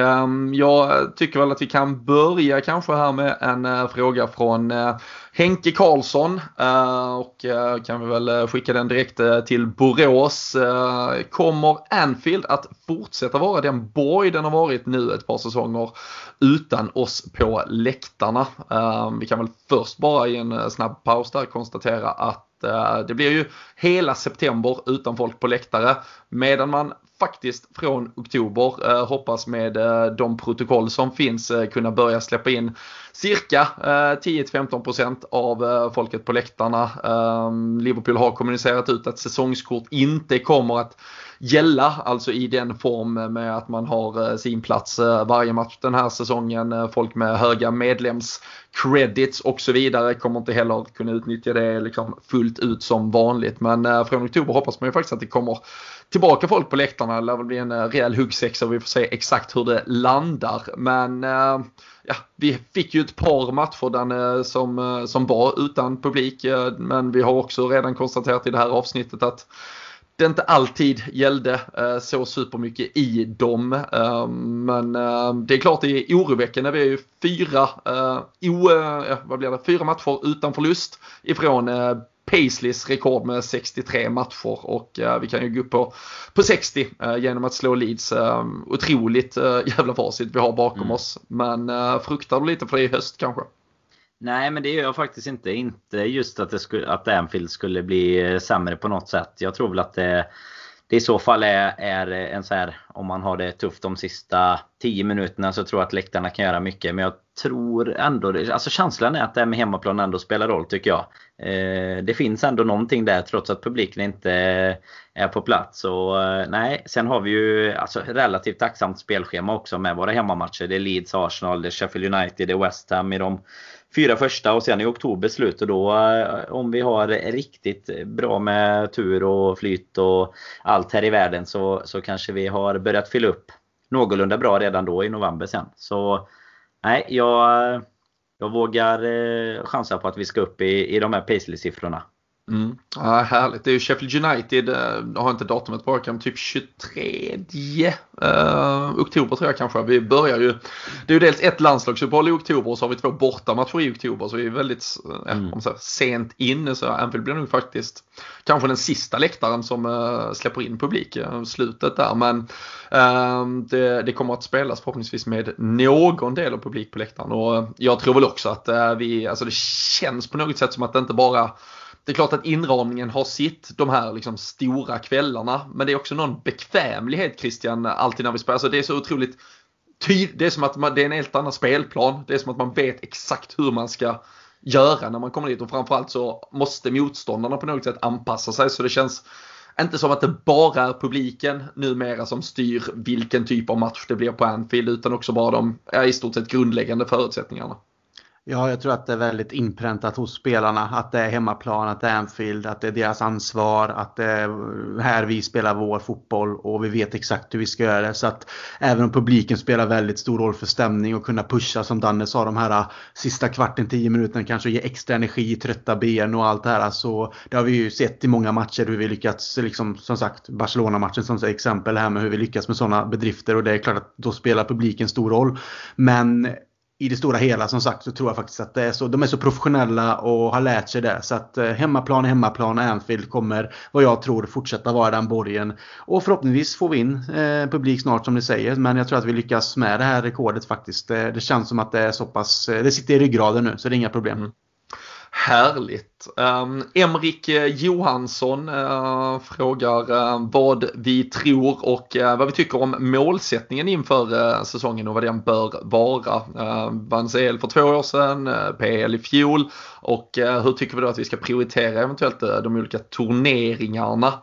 jag tycker väl att vi kan börja kanske här med en fråga från Henke Karlsson eh, och eh, kan vi väl eh, skicka den direkt till Borås. Kommer Anfield att fortsätta vara den borg den har varit nu ett par säsonger utan oss på läktarna? Vi kan väl först bara i en snabb paus där konstatera att det blir ju hela september utan folk på läktare medan man faktiskt från oktober eh, hoppas med eh, de protokoll som finns eh, kunna börja släppa in cirka eh, 10-15% av eh, folket på läktarna. Ehm, Liverpool har kommunicerat ut att säsongskort inte kommer att gälla, alltså i den form med att man har eh, sin plats eh, varje match den här säsongen. Eh, folk med höga medlemscredits och så vidare kommer inte heller kunna utnyttja det liksom fullt ut som vanligt. Men från oktober hoppas man ju faktiskt att det kommer tillbaka folk på läktarna. Det lär väl bli en rejäl huggsexa och vi får se exakt hur det landar. Men ja, vi fick ju ett par matcher den, som, som var utan publik. Men vi har också redan konstaterat i det här avsnittet att det inte alltid gällde så supermycket i dem. men det är klart det är oroväckande. Vi är ju fyra, o, vad blir det, fyra matcher utan förlust ifrån Paisleys rekord med 63 matcher och uh, vi kan ju gå upp på, på 60 uh, eh, genom att slå Leeds. Uh, otroligt jävla facit vi har bakom mm. oss. Men fruktar du lite för det i höst kanske? Nej, men det gör jag faktiskt inte. Inte just att, det skulle, att Anfield skulle bli eh, sämre på något sätt. Jag tror väl att det det i så fall är, är en så här, om man har det tufft de sista 10 minuterna så tror jag att läktarna kan göra mycket. Men jag tror ändå, alltså känslan är att det här med hemmaplan ändå spelar roll tycker jag. Eh, det finns ändå någonting där trots att publiken inte är på plats. Och, eh, nej, sen har vi ju alltså, relativt tacksamt spelschema också med våra hemmamatcher. Det är Leeds, Arsenal, det är Sheffield United, det är West Ham i de fyra första och sen i oktober slut och då eh, om vi har riktigt bra med tur och flyt och allt här i världen så, så kanske vi har börjat fylla upp någorlunda bra redan då i november sen. Så nej, jag, jag vågar eh, chansa på att vi ska upp i, i de här Paisley-siffrorna. Mm. Ja, härligt. Det är ju Sheffield United, jag eh, har inte datumet på kan typ 23 uh, oktober tror jag kanske. Vi börjar ju, det är ju dels ett landslagsuppehåll i oktober och så har vi två bortamatcher i oktober så vi är väldigt uh, mm. om så här, sent inne så Anfield blir nog faktiskt kanske den sista läktaren som uh, släpper in publik, uh, slutet där. Men ehm, det, det, kommer att spelas förhoppningsvis med någon del av publik på läktaren och jag tror väl också att vi, alltså det känns på något sätt som att det inte bara det är klart att inramningen har sitt de här liksom stora kvällarna. Men det är också någon bekvämlighet Christian alltid när vi spelar. Alltså det är så otroligt tydligt. Det är som att man, det är en helt annan spelplan. Det är som att man vet exakt hur man ska göra när man kommer dit. Och framförallt så måste motståndarna på något sätt anpassa sig. Så det känns inte som att det bara är publiken numera som styr vilken typ av match det blir på Anfield. Utan också bara de ja, i stort sett grundläggande förutsättningarna. Ja, jag tror att det är väldigt inpräntat hos spelarna. Att det är hemmaplan, att det är Anfield, att det är deras ansvar, att det är här vi spelar vår fotboll och vi vet exakt hur vi ska göra det. Så att även om publiken spelar väldigt stor roll för stämning och kunna pusha som Danne sa de här ah, sista kvarten, tio minuterna kanske ge extra energi, trötta ben och allt det här. Så det har vi ju sett i många matcher hur vi lyckats, liksom, som sagt Barcelona-matchen som exempel här med hur vi lyckas med sådana bedrifter och det är klart att då spelar publiken stor roll. Men i det stora hela som sagt så tror jag faktiskt att det är så. De är så professionella och har lärt sig det. Så att eh, hemmaplan, hemmaplan, Anfield kommer vad jag tror fortsätta vara den borgen. Och förhoppningsvis får vi in eh, publik snart som ni säger. Men jag tror att vi lyckas med det här rekordet faktiskt. Det, det känns som att det är så pass, eh, det sitter i ryggraden nu så det är inga problem. Mm. Härligt. Um, Emrik Johansson uh, frågar uh, vad vi tror och uh, vad vi tycker om målsättningen inför uh, säsongen och vad den bör vara. Uh, vann CL för två år sedan, PL i fjol och hur tycker vi då att vi ska prioritera eventuellt de olika turneringarna?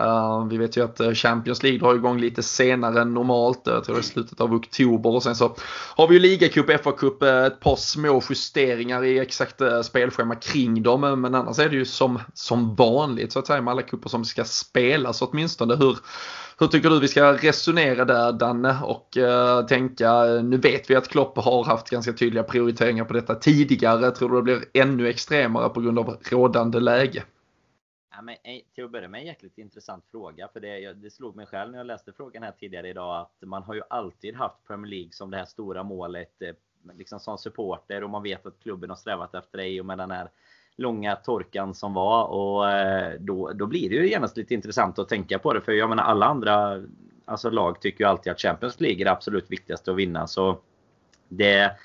Eh, vi vet ju att eh, Champions League drar igång lite senare än normalt, eh, jag tror det är slutet av oktober. Och sen så har vi ju ligacup, FA-cup, ett par små justeringar i exakt spelschema kring dem. Men annars är det ju som, som vanligt så att säga med alla cuper som ska spelas åtminstone. Hur, hur tycker du vi ska resonera där Danne? Och uh, tänka, nu vet vi att Klopp har haft ganska tydliga prioriteringar på detta tidigare, tror du det blir ännu extremare på grund av rådande läge? Men, eh, till att börja med en jäkligt intressant fråga. För det, det slog mig själv när jag läste frågan här tidigare idag att man har ju alltid haft Premier League som det här stora målet eh, liksom som supporter och man vet att klubben har strävat efter det i och med den här långa torkan som var och eh, då, då blir det ju genast lite intressant att tänka på det för jag menar alla andra alltså lag tycker ju alltid att Champions League är det absolut viktigaste att vinna så det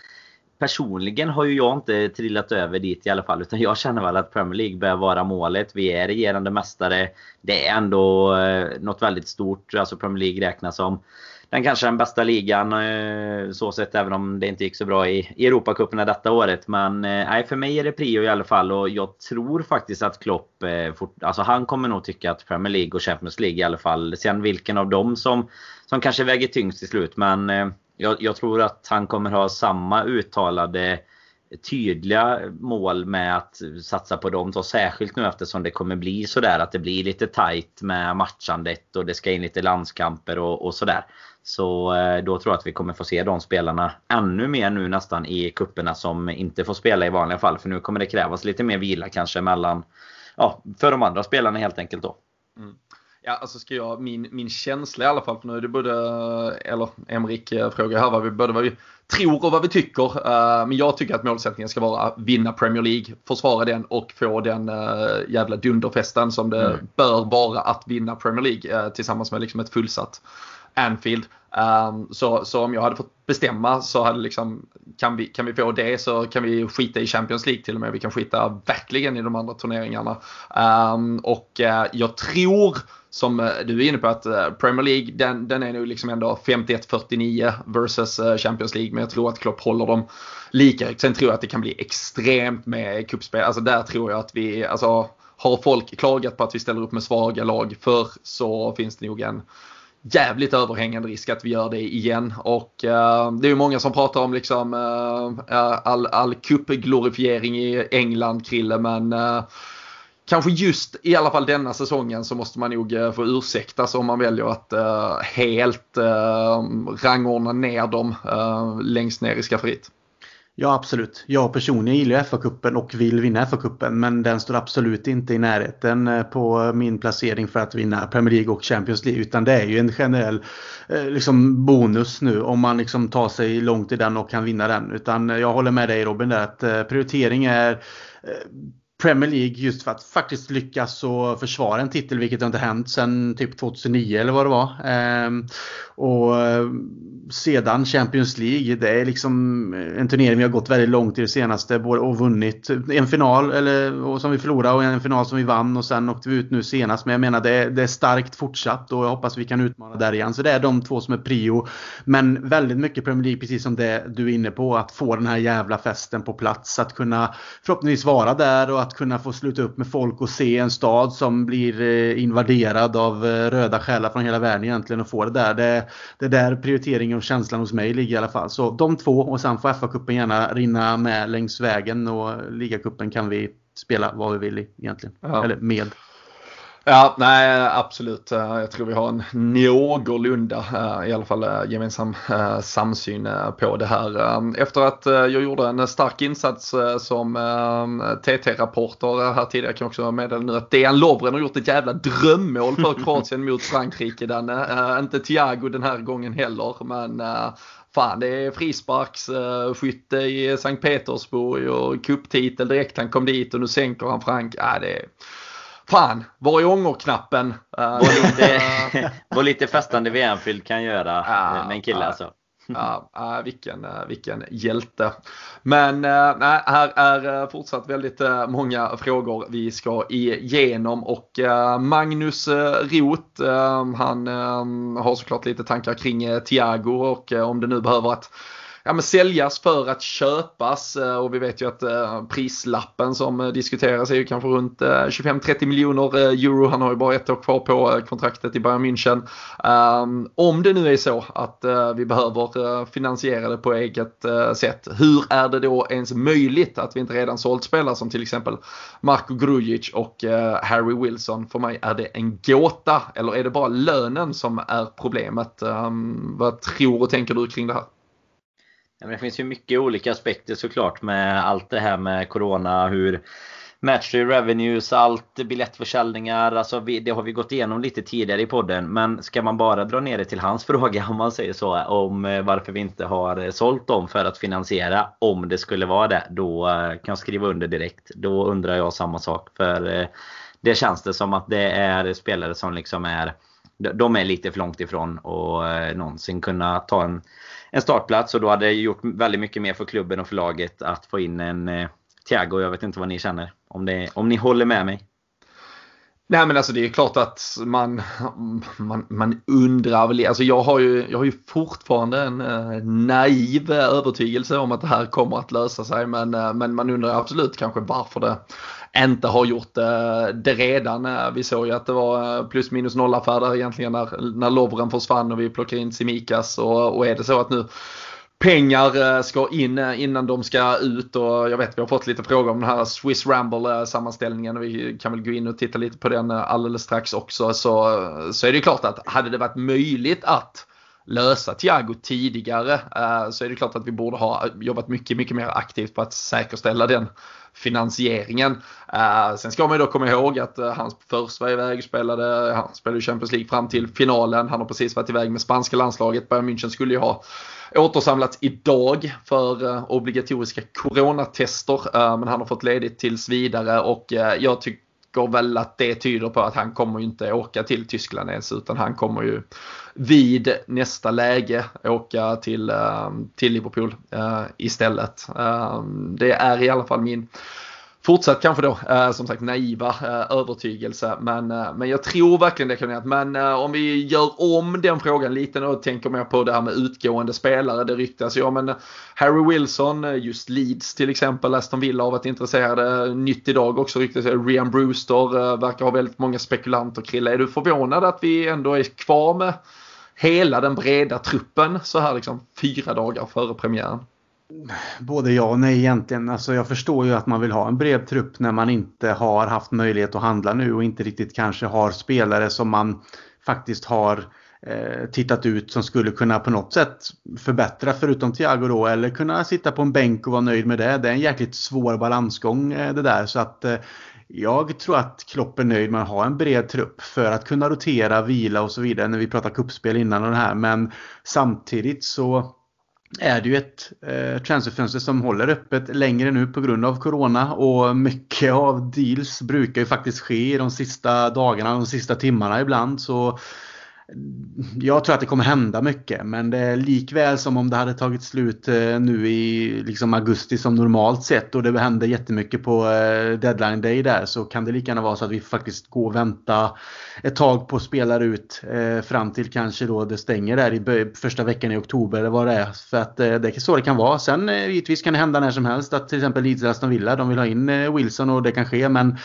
personligen har ju jag inte trillat över dit i alla fall. Utan jag känner väl att Premier League bör vara målet. Vi är regerande mästare. Det är ändå eh, något väldigt stort. Alltså Premier League räknas som den kanske den bästa ligan eh, så sett även om det inte gick så bra i, i Europacuperna detta året. Men eh, nej, för mig är det prio i alla fall och jag tror faktiskt att Klopp, eh, fort, alltså han kommer nog tycka att Premier League och Champions League i alla fall. Sen vilken av dem som, som kanske väger tyngst till slut. Men eh, jag, jag, tror att han kommer ha samma uttalade tydliga mål med att satsa på dem. Så särskilt nu eftersom det kommer bli sådär att det blir lite tight med matchandet och det ska in lite landskamper och, och sådär. Så eh, då tror jag att vi kommer få se de spelarna ännu mer nu nästan i kupperna som inte får spela i vanliga fall. För nu kommer det krävas lite mer vila kanske mellan, ja, för de andra spelarna helt enkelt då. Mm. Ja, alltså ska jag, min, min känsla i alla fall, för nu är det både, eller Emrik eh, frågar här vad vi, både vad vi tror och vad vi tycker. Uh, men jag tycker att målsättningen ska vara att vinna Premier League, försvara den och få den uh, jävla dunderfesten som det mm. bör vara att vinna Premier League tillsammans med liksom ett fullsatt Anfield. Um, så, så om jag hade fått bestämma så hade liksom, kan vi, kan vi få det så kan vi skita i Champions League till och med. Vi kan skita verkligen i de andra turneringarna. Um, och uh, jag tror som eh, du är inne på att uh, Premier League den, den är nu liksom ändå 51-49 versus Champions League. Men jag tror att Klopp håller dem lika. Sen tror jag att det kan bli extremt med cupspel. Alltså där tror jag att vi, alltså har folk klagat på att vi ställer upp med svaga lag för så finns det nog en jävligt överhängande risk att vi gör det igen. Och eh, det är ju många som pratar om liksom eh, eh all, all cupglorifiering i England, Krille, men eh, kanske just i alla fall denna säsongen så måste man nog eh, få ursäktas om man väljer att eh, helt rangordna ner dem längst ner i skafferiet. Ja absolut. Jag personligen gillar FA-cupen och vill vinna FA-cupen men den står absolut inte i närheten eh, på min placering för att vinna Premier League och Champions League utan det är ju en generell eh, liksom, bonus nu om man liksom tar sig långt i den och kan vinna den. Utan jag håller med dig Robin där att eh, prioritering är Premier League just för att faktiskt lyckas och försvara en titel, vilket inte hänt sedan typ 2009 eller vad det var. Ehm, och eh, sedan Champions League, det är liksom eh, en turnering vi har gått väldigt långt i det senaste och vunnit en final eller, som vi förlorade och en final som vi vann och sen åkte vi ut nu senast. Men jag menar det är, det är starkt fortsatt och jag hoppas vi kan utmana där igen. Så det är de två som är prio. Men väldigt mycket Premier League, precis som det du är inne på, att få den här jävla festen på plats. Att kunna förhoppningsvis vara där och att kunna få sluta upp med folk och se en stad som blir eh, invaderad av eh, röda själar från hela världen egentligen och få det där. Det, det där prioriteringen och känslan hos mig ligger i alla fall. Så de två och sen får FA-cupen gärna rinna med längs vägen och ligacupen kan vi spela vad vi vill egentligen. Ja. Eller med. Ja, nej absolut. Eh, jag tror vi har en någorlunda, eh, i alla fall eh, gemensam samsyn på det här. Efter att jag gjorde en stark insats som TT-rapporter här tidigare kan jag också meddela nu att Dejan Lovren har gjort ett jävla drömmål för Kroatien mot Frankrike. Den, inte Thiago den här gången heller, men Fan, det är frisparksskytte i Sankt Petersburg och kupptitel direkt han kom dit och nu sänker han Frank. Ja, det är fan, var är ångerknappen? Vad lite, vad lite festande VM-fylld kan göra med en kille alltså. Ja, vilken, äh, vilken hjälte. Men äh, här är fortsatt väldigt många frågor vi ska igenom och Magnus Roth, han har såklart lite tankar kring Thiago och om det nu behöver att ja, men säljas för att köpas eh, och vi vet ju att eh, prislappen som eh, diskuteras är ju kanske runt 25-30 miljoner euro. Han har ju bara ett år kvar på kontraktet i Bayern München. Ehm, om det nu är så att vi behöver finansiera det på eget sätt, hur är det då ens möjligt att vi inte redan sålt spelare som till exempel Marko Grujic och Harry Wilson? För mig är det en gåta, eller är det bara lönen som är problemet? Ehm, vad tror och tänker du kring det här? Det finns ju mycket olika aspekter såklart med allt det här med Corona. Hur Matchday revenues, allt biljettförsäljningar. Alltså vi, det har vi gått igenom lite tidigare i podden. Men ska man bara dra ner det till hans fråga om man säger så. Om eh, varför vi inte har eh, sålt dem för att finansiera. Om det skulle vara det. Då eh, kan jag skriva under direkt. Då undrar jag samma sak. För det känns det som att det är spelare som liksom är de är lite för långt ifrån och någonsin kunna ta en en startplats och då hade det gjort väldigt mycket mer för klubben och för laget att få in en eh, Thiago. Jag vet inte vad ni känner. Om, det, om ni håller med mig. Nej men alltså det är klart att man, man, man undrar väl, alltså jag har ju, jag har ju fortfarande en eh, naiv eh, övertygelse om att det här kommer att lösa sig men, eh, men man undrar absolut kanske varför det inte har gjort eh, det redan. Eh, vi såg ju att det var eh, plus minus noll affärer egentligen när, när Lovren försvann och vi plockade in Simikas och, och är det så att nu pengar ska in innan de ska ut och jag vet vi har fått lite frågor om den här Swiss Ramble sammanställningen och vi kan väl gå in och titta lite på den alldeles strax också så, så är det klart att hade det varit möjligt att lösa Thiago tidigare eh, så är det klart att vi borde ha jobbat mycket, mycket mer aktivt på att säkerställa den finansieringen. Eh, sen ska man ju då komma ihåg att eh, han först var iväg och spelade, han spelade Champions League fram till finalen. Han har precis varit iväg med spanska landslaget. Bayern München skulle ju ha återsamlats idag för obligatoriska coronatester. men han har fått ledigt tills vidare och jag tycker väl att det tyder på att han kommer ju inte åka till Tyskland ens utan han kommer ju vid nästa läge åka till, eh, till Liverpool eh, istället. Eh, det är i alla fall min fortsatt kanske då eh, som sagt naiva eh, övertygelse. Men, eh, men jag tror verkligen det kan. Men om vi gör om den frågan lite och tänker mer på det här med utgående spelare. Det ryktas ju om en Harry Wilson, just Leeds till exempel, Aston Villa har varit intresserade. Nytt idag också ryktas Rian Brewster verkar ha väldigt många spekulanter. Krilla, är du förvånad att vi ändå är kvar med hela den breda truppen så här liksom fyra dagar före premiären? Både ja och nej egentligen. Alltså jag förstår ju att man vill ha en bred trupp när man inte har haft möjlighet att handla nu och inte riktigt kanske har spelare som man faktiskt har eh, tittat ut som skulle kunna på något sätt förbättra förutom Thiago då eller kunna sitta på en bänk och vara nöjd med det. Det är en jäkligt svår balansgång eh, det där så att eh, jag tror att Klopp är nöjd med att ha en bred trupp för att kunna rotera, vila och så vidare när vi pratar kuppspel innan och det här men samtidigt så är det ju ett eh, transferfönster som håller öppet längre nu på grund av Corona och mycket av deals brukar ju faktiskt ske i de sista dagarna, de sista timmarna ibland. Så jag tror att det kommer hända mycket men det är likväl som om det hade tagit slut eh, nu i liksom augusti som normalt sett och det händer jättemycket på eh, deadline day där så kan det lika gärna vara så att vi faktiskt går och vänta ett tag på spelare ut eh, fram till kanske då det stänger där i första veckan i oktober eller vad det är. För att eh, det är så det kan vara. Sen givetvis kan det hända när som helst att till exempel Leeds Aston Villa de vill ha in Wilson och det kan ske men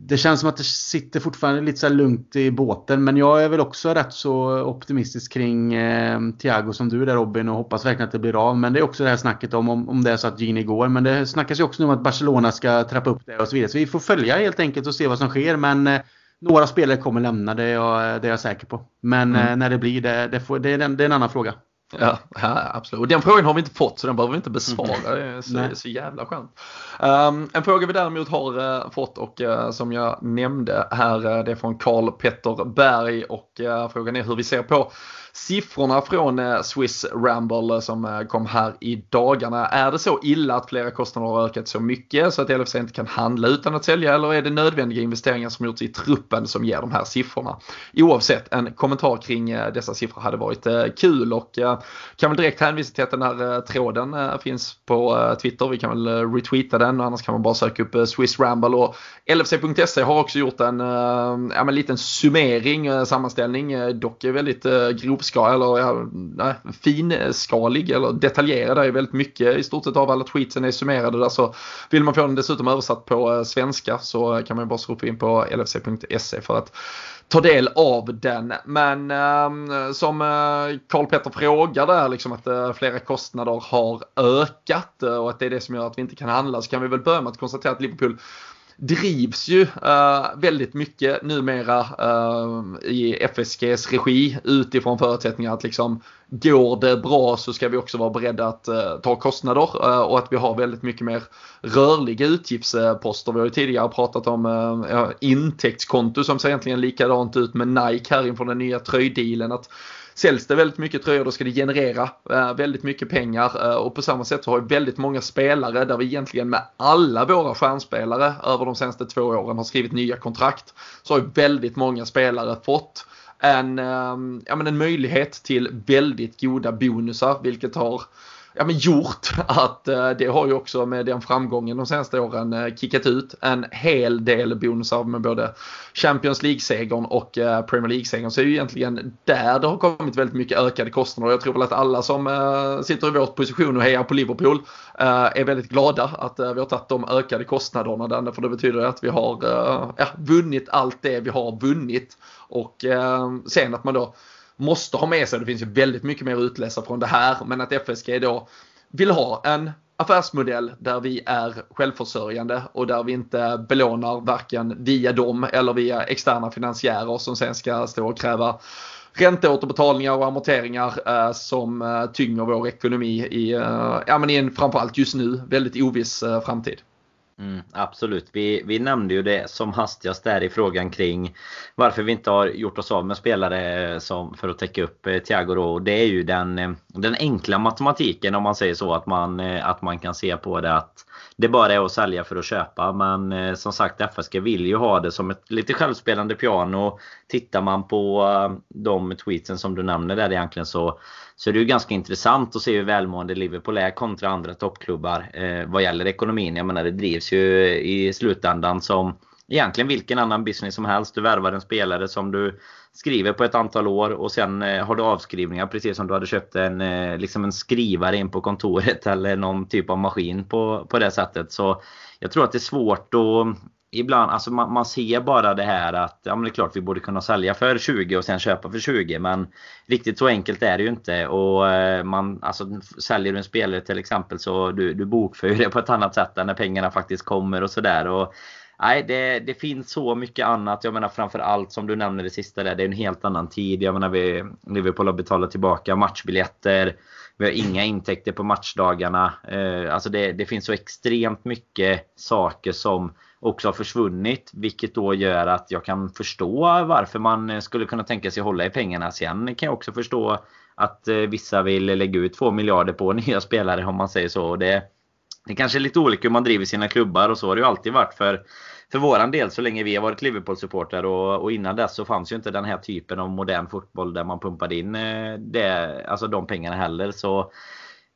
det känns som att det sitter fortfarande lite så lugnt i båten. Men jag är väl också rätt så optimistisk kring eh, Thiago som du där Robin och hoppas verkligen att det blir av. Men det är också det här snacket om, om, om det är så att Gini går. Men det snackas ju också om att Barcelona ska trappa upp det och så vidare. Så vi får följa helt enkelt och se vad som sker. Men eh, några spelare kommer lämna, det är jag, det är jag säker på. Men mm. eh, när det blir, det, det, får, det, är en, det är en annan fråga. Ja, ja, absolut. Och den frågan har vi inte fått så den behöver vi inte besvara. Det är så, det är så jävla skönt. Um, en fråga vi däremot har uh, fått och uh, som jag nämnde här, uh, det är från Karl Petter Berg och frågan är hur vi ser på siffrorna från eh, Swiss Ramble eh, som eh, kom här i dagarna. Är det så illa att flera kostnader har ökat så mycket så att LFC inte kan handla utan att sälja eller är det nödvändiga investeringar som gjorts i truppen som ger de här siffrorna? Oavsett, en kommentar kring dessa siffror hade varit kul och kan väl direkt hänvisa till att den här tråden finns på Twitter. Vi kan väl retweeta den och annars kan man bara söka upp Swiss Ramble och LFC.se har också gjort en ja, liten summering, sammanställning, dock väldigt grov grovskalig eller ja, nej, finskalig eh, eller detaljerad. Det är väldigt mycket i stort sett av alla tweetsen är summerade där så vill man få den dessutom översatt på eh, svenska så eh, kan man bara slå in på lfc.se för att ta del av den. Men eh, som eh, Karl Petter frågar där, liksom att eh, flera kostnader har ökat eh, och att det är det som gör att vi inte kan handla så kan vi väl börja med att konstatera att Liverpool drivs ju uh, väldigt mycket numera uh, i FSGs regi utifrån förutsättningar att liksom går det bra så ska vi också vara beredda att uh, ta kostnader och att vi har väldigt mycket mer rörliga utgiftsposter. Vi har ju tidigare pratat om uh, intäktskonto som ser egentligen likadant ut med Nike här inför den nya tröjdealen. Att säljs det väldigt mycket tröjor då ska det generera eh, väldigt mycket pengar eh, och på samma sätt så har ju väldigt många spelare där vi egentligen med alla våra stjärnspelare över de senaste två åren har skrivit nya kontrakt. Så har ju väldigt många spelare fått en, eh, ja, men en möjlighet till väldigt goda bonusar vilket har ja, men gjort att eh, det har ju också med den framgången de senaste åren eh, kickat ut en hel del bonusar med både Champions League-segern och eh, Premier League-segern. Så det är ju egentligen där det har kommit väldigt mycket ökade kostnader. Jag tror väl att alla som sitter i vår position och hejar på Liverpool är väldigt glada att vi har tagit de ökade kostnaderna där. För det betyder att vi har ja, vunnit allt det vi har vunnit. Och sen att man då måste ha med sig. Det finns ju väldigt mycket mer att utläsa från det här. Men att FSG då vill ha en affärsmodell där vi är självförsörjande och där vi inte belånar varken via dem eller via externa finansiärer som sen ska stå och kräva ränteåterbetalningar och amorteringar eh, som eh, tynger vår ekonomi i, eh, ja, men i en framförallt just nu väldigt oviss eh, framtid. Mm, absolut. Vi, vi nämnde ju det som hastigast där i frågan kring varför vi inte har gjort oss av med spelare som, för att täcka upp eh, Thiago då. Det är ju den, eh, den enkla matematiken om man säger så. Att man, eh, att man kan se på det att det bara är att sälja för att köpa. Men eh, som sagt FSG vill ju ha det som ett lite självspelande piano. Tittar man på eh, de tweetsen som du nämner där egentligen så så det är ju ganska intressant att se hur välmående Liverpool är kontra andra toppklubbar eh, vad gäller ekonomin. Jag menar det drivs ju i slutändan som egentligen vilken annan business som helst. Du värvar en spelare som du skriver på ett antal år och sen eh, har du avskrivningar precis som du hade köpt en, eh, liksom en skrivare in på kontoret eller någon typ av maskin på, på det sättet. Så jag tror att det är svårt att ibland, alltså man, man, ser bara det här att ja, men det är klart vi borde kunna sälja för 20 och sen köpa för 20 men riktigt så enkelt är det ju inte och eh, man, alltså, säljer du en spelare till exempel så du, du bokför det på ett annat sätt än när pengarna faktiskt kommer och sådär. Nej, det, det finns så mycket annat. Jag menar framförallt som du nämnde det sista där. Det är en helt annan tid. Jag menar vi, Liverpool har betalat tillbaka matchbiljetter. Vi har inga intäkter på matchdagarna. Eh, alltså det, det finns så extremt mycket saker som också har försvunnit. Vilket då gör att jag kan förstå varför man eh, skulle kunna tänka sig hålla i pengarna. Alltså, Sen kan jag också förstå att eh, vissa vill lägga ut 2 miljarder på nya spelare om man säger så. Det, det kanske är lite olika hur man driver sina klubbar och så har det ju alltid varit för för våran del så länge vi har varit Liverpool-supportrar och, och, innan dess så fanns ju inte den här typen av modern fotboll där man pumpade in eh, det, alltså de pengarna heller. Så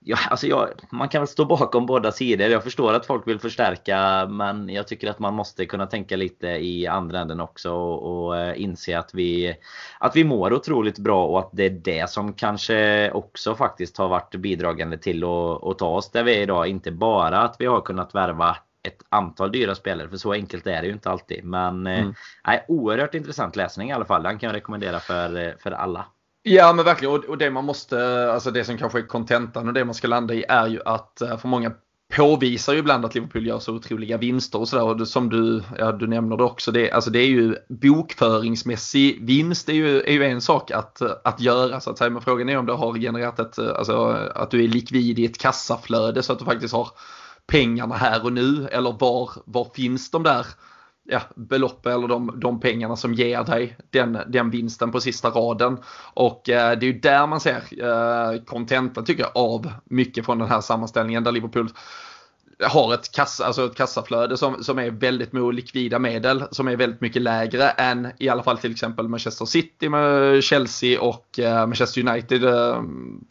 ja, alltså jag, man kan väl stå bakom båda sidor. Jag förstår att folk vill förstärka men jag tycker att man måste kunna tänka lite i andra änden också och, och eh, inse att vi, att vi mår otroligt bra och att det är det som kanske också faktiskt har varit bidragande till att, att ta oss där vi är idag. Inte bara att vi har kunnat värva ett antal dyra spelare för så enkelt är det ju inte alltid. Men eh, mm. eh, oerhört intressant läsning i alla fall. Den kan jag rekommendera för, eh, för alla. Ja men verkligen och, det man måste, alltså det som kanske är kontentan och det man ska landa i är ju att eh, för många påvisar ju ibland att Liverpool gör så otroliga vinster och sådär. Och som du, ja, du nämner det också, det, alltså det är ju bokföringsmässig vinst är ju, är ju en sak att, att göra så att säga. Men frågan är om det har genererat ett, alltså att du är likvid i ett kassaflöde så att du faktiskt har pengarna här och nu eller var, var finns de där ja, belopp eller de, de pengarna som ger dig den, den vinsten på sista raden. Och eh, det är ju där man ser kontentan eh, tycker jag av mycket från den här sammanställningen där Liverpool har ett, kassa, alltså ett kassaflöde som, som är väldigt med likvida medel som är väldigt mycket lägre än i alla fall till exempel Manchester City, med Chelsea och eh, Manchester United eh,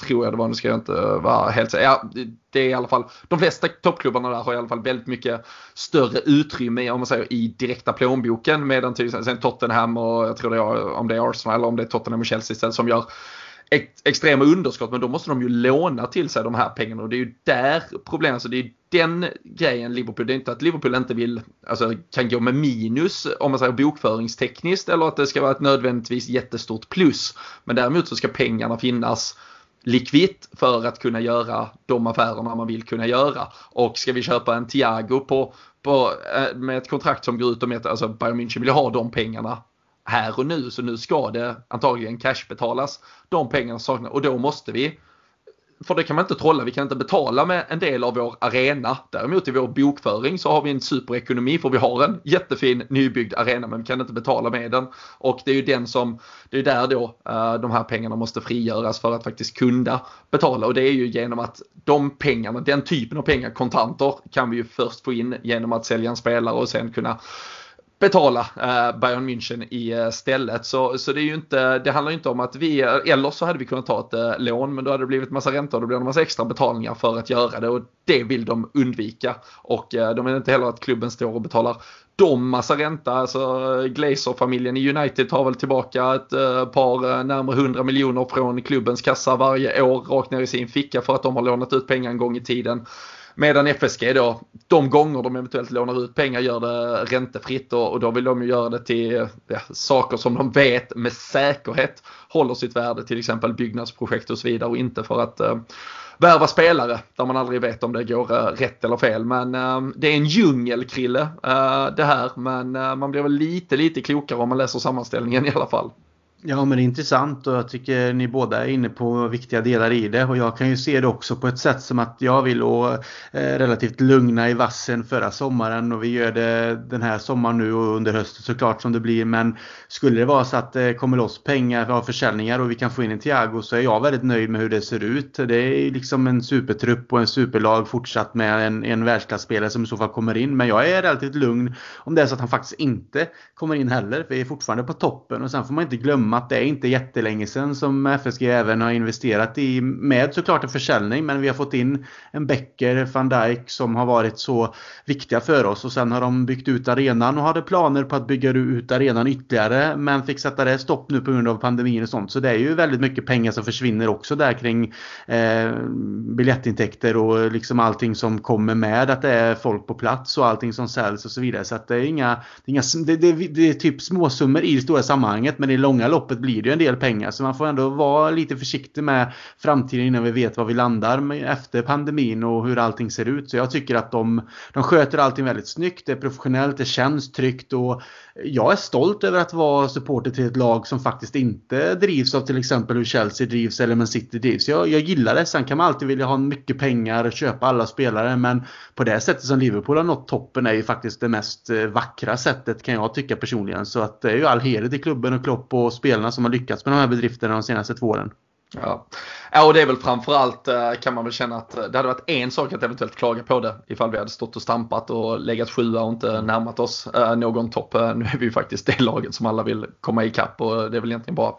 tror jag det var, nu ska jag inte vara helt säker. Ja, det är i alla fall, de flesta toppklubbarna där har i alla fall väldigt mycket större utrymme om man säger i direkta plånboken medan till exempel Tottenham och jag tror det är om det är Arsenal eller om det är Tottenham och Chelsea istället som gör extrema underskott men då måste de ju låna till sig de här pengarna och det är ju där problemet, är. det är den grejen Liverpool, det är inte att Liverpool inte vill, alltså kan gå med minus om man säger bokföringstekniskt eller att det ska vara ett nödvändigtvis jättestort plus. Men däremot så ska pengarna finnas likvitt för att kunna göra de affärerna man vill kunna göra. Och ska vi köpa en Tiago på, på, eh, med ett kontrakt som går ut om att alltså Bayern München vill ha de pengarna här och nu. Så nu ska det antagligen cashbetalas de pengarna saknas och då måste vi för det kan man inte trolla, vi kan inte betala med en del av vår arena. Däremot i vår bokföring så har vi en superekonomi för vi har en jättefin nybyggd arena men vi kan inte betala med den. Och det är ju den som, det är där då uh, de här pengarna måste frigöras för att faktiskt kunna betala och det är ju genom att de pengarna, den typen av pengar, kontanter, kan vi ju först få in genom att sälja en spelare och sen kunna betala eh, Bayern München i eh, stället. Så, så det, är ju inte, det handlar ju inte om att vi, eh, eller så hade vi kunnat ta ett eh, lån men då hade det blivit massa räntor och då blir det massa extra betalningar för att göra det och det vill de undvika. Och eh, de vill inte heller att klubben står och betalar de massa ränta. Alltså eh, Glazer-familjen i United tar väl tillbaka ett eh, par, närmare 100 miljoner från klubbens kassa varje år rakt ner i sin ficka för att de har lånat ut pengar en gång i tiden. Medan FSG då, de gånger de eventuellt lånar ut pengar gör det räntefritt och, och då vill de ju göra det till ja, saker som de vet med säkerhet håller sitt värde, till exempel byggnadsprojekt och så vidare och inte för att eh, värva spelare där man aldrig vet om det går eh, rätt eller fel. Men eh, det är en djungel Krille eh, det här men eh, man blir väl lite lite klokare om man läser sammanställningen i alla fall. Ja men det är intressant och jag tycker ni båda är inne på viktiga delar i det. Och jag kan ju se det också på ett sätt som att jag vill och, eh, relativt lugna i vassen förra sommaren. Och vi gör det den här sommaren nu och under hösten såklart som det blir. Men skulle det vara så att det kommer loss pengar av försäljningar och vi kan få in en Thiago så är jag väldigt nöjd med hur det ser ut. Det är liksom en supertrupp och en superlag fortsatt med en, en världsklasspelare som i så fall kommer in. Men jag är relativt lugn om det är så att han faktiskt inte kommer in heller för vi är fortfarande på toppen. Och sen får man inte glömma att det är inte jättelänge sedan som FSG även har investerat i, med såklart en försäljning, men vi har fått in en Becker, van Dijk som har varit så viktiga för oss och sen har de byggt ut arenan och hade planer på att bygga ut arenan ytterligare men fick sätta det stopp nu på grund av pandemin och sånt. Så det är ju väldigt mycket pengar som försvinner också där kring eh, biljettintäkter och liksom allting som kommer med att det är folk på plats och allting som säljs och så vidare. Så att det är inga, det är, inga, det, det, det är typ småsummor i det stora sammanhanget men i långa lopp loppet blir det ju en del pengar. Så man får ändå vara lite försiktig med framtiden innan vi vet var vi landar med, efter pandemin och hur allting ser ut. Så jag tycker att de, de sköter allting väldigt snyggt. Det är professionellt, det känns tryggt och jag är stolt över att vara supporter till ett lag som faktiskt inte drivs av till exempel hur Chelsea drivs eller Man City drivs. Jag, jag gillar det. Sen kan man alltid vilja ha mycket pengar, och köpa alla spelare men på det sättet som Liverpool har nått toppen är ju faktiskt det mest eh, vackra sättet kan jag tycka personligen. Så att det är ju all heder till klubben och Klopp och spelarna som har lyckats med de här bedrifterna de senaste två åren. Ja. ja, och det är väl framförallt eh, kan man väl känna att eh, det hade varit en sak att eventuellt klaga på det ifall vi hade stått och stampat och legat sjua och inte närmat oss eh, någon topp. Nu är vi ju faktiskt det laget som alla vill komma ikapp och det är väl egentligen bara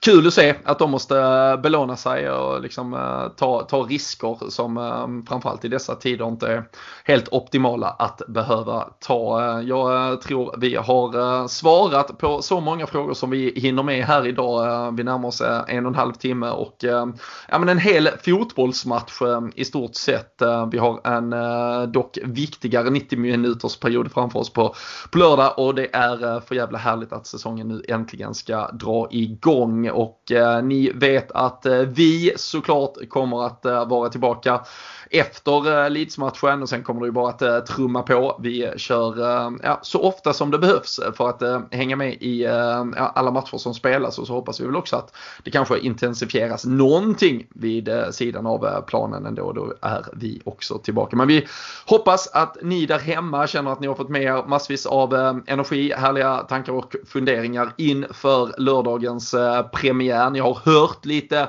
kul att se att de måste belåna sig och liksom ta, ta risker som framförallt i dessa tider inte är helt optimala att behöva ta. Jag tror vi har svarat på så många frågor som vi hinner med här idag. Vi närmar oss en och en halv timme och eh, ja, men en hel fotbollsmatch eh, i stort sett. Eh, vi har en dock viktigare 90 minuters period framför oss på, på lördag och det är för jävla härligt att säsongen nu äntligen ska dra igång och ni vet att vi såklart kommer att vara tillbaka efter Leeds-matchen och sen kommer det ju bara att trumma på. Vi kör ja, så ofta som det behövs för att hänga med i alla matcher som spelas och så hoppas vi väl också att det kanske intensifieras någonting vid eh, sidan av eh, planen ändå. Då är vi också tillbaka. Men vi hoppas att ni där hemma känner att ni har fått med er massvis av eh, energi, härliga tankar och funderingar inför lördagens premiär. Ni har hört lite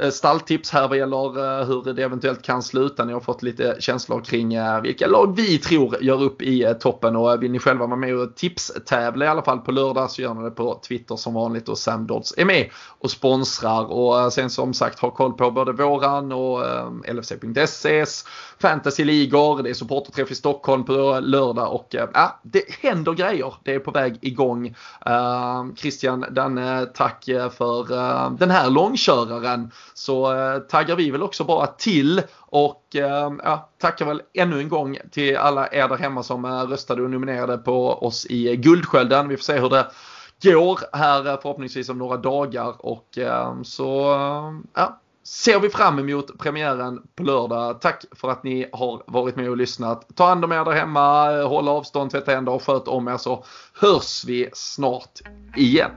Eh, stalltips här vad gäller eh, hur det eventuellt kan sluta. Ni har fått lite känslor kring eh, vilka lag vi tror gör upp i toppen och vill ni själva vara med och tipstävla i alla fall på lördag så gör ni det på Twitter som vanligt och Sam Dodds är med och sponsrar och sen som sagt ha koll på både våran och LFC.ses fantasyligor, det är supporterträff i Stockholm på lördag och ja, det händer grejer. Det är på väg igång. Christian, Danne, tack för den här långköraren så eh, taggar vi väl också bara till och eh, ja, tackar väl ännu en gång till alla er där hemma som eh, röstade och nominerade på oss i Guldskölden. Vi får se hur det går här eh, förhoppningsvis om några dagar och eh, så eh, ja, ser vi fram emot premiären på lördag. Tack för att ni har varit med och lyssnat. Ta hand om er där hemma, håll avstånd, tvätta händer och sköt om er så hörs vi snart igen.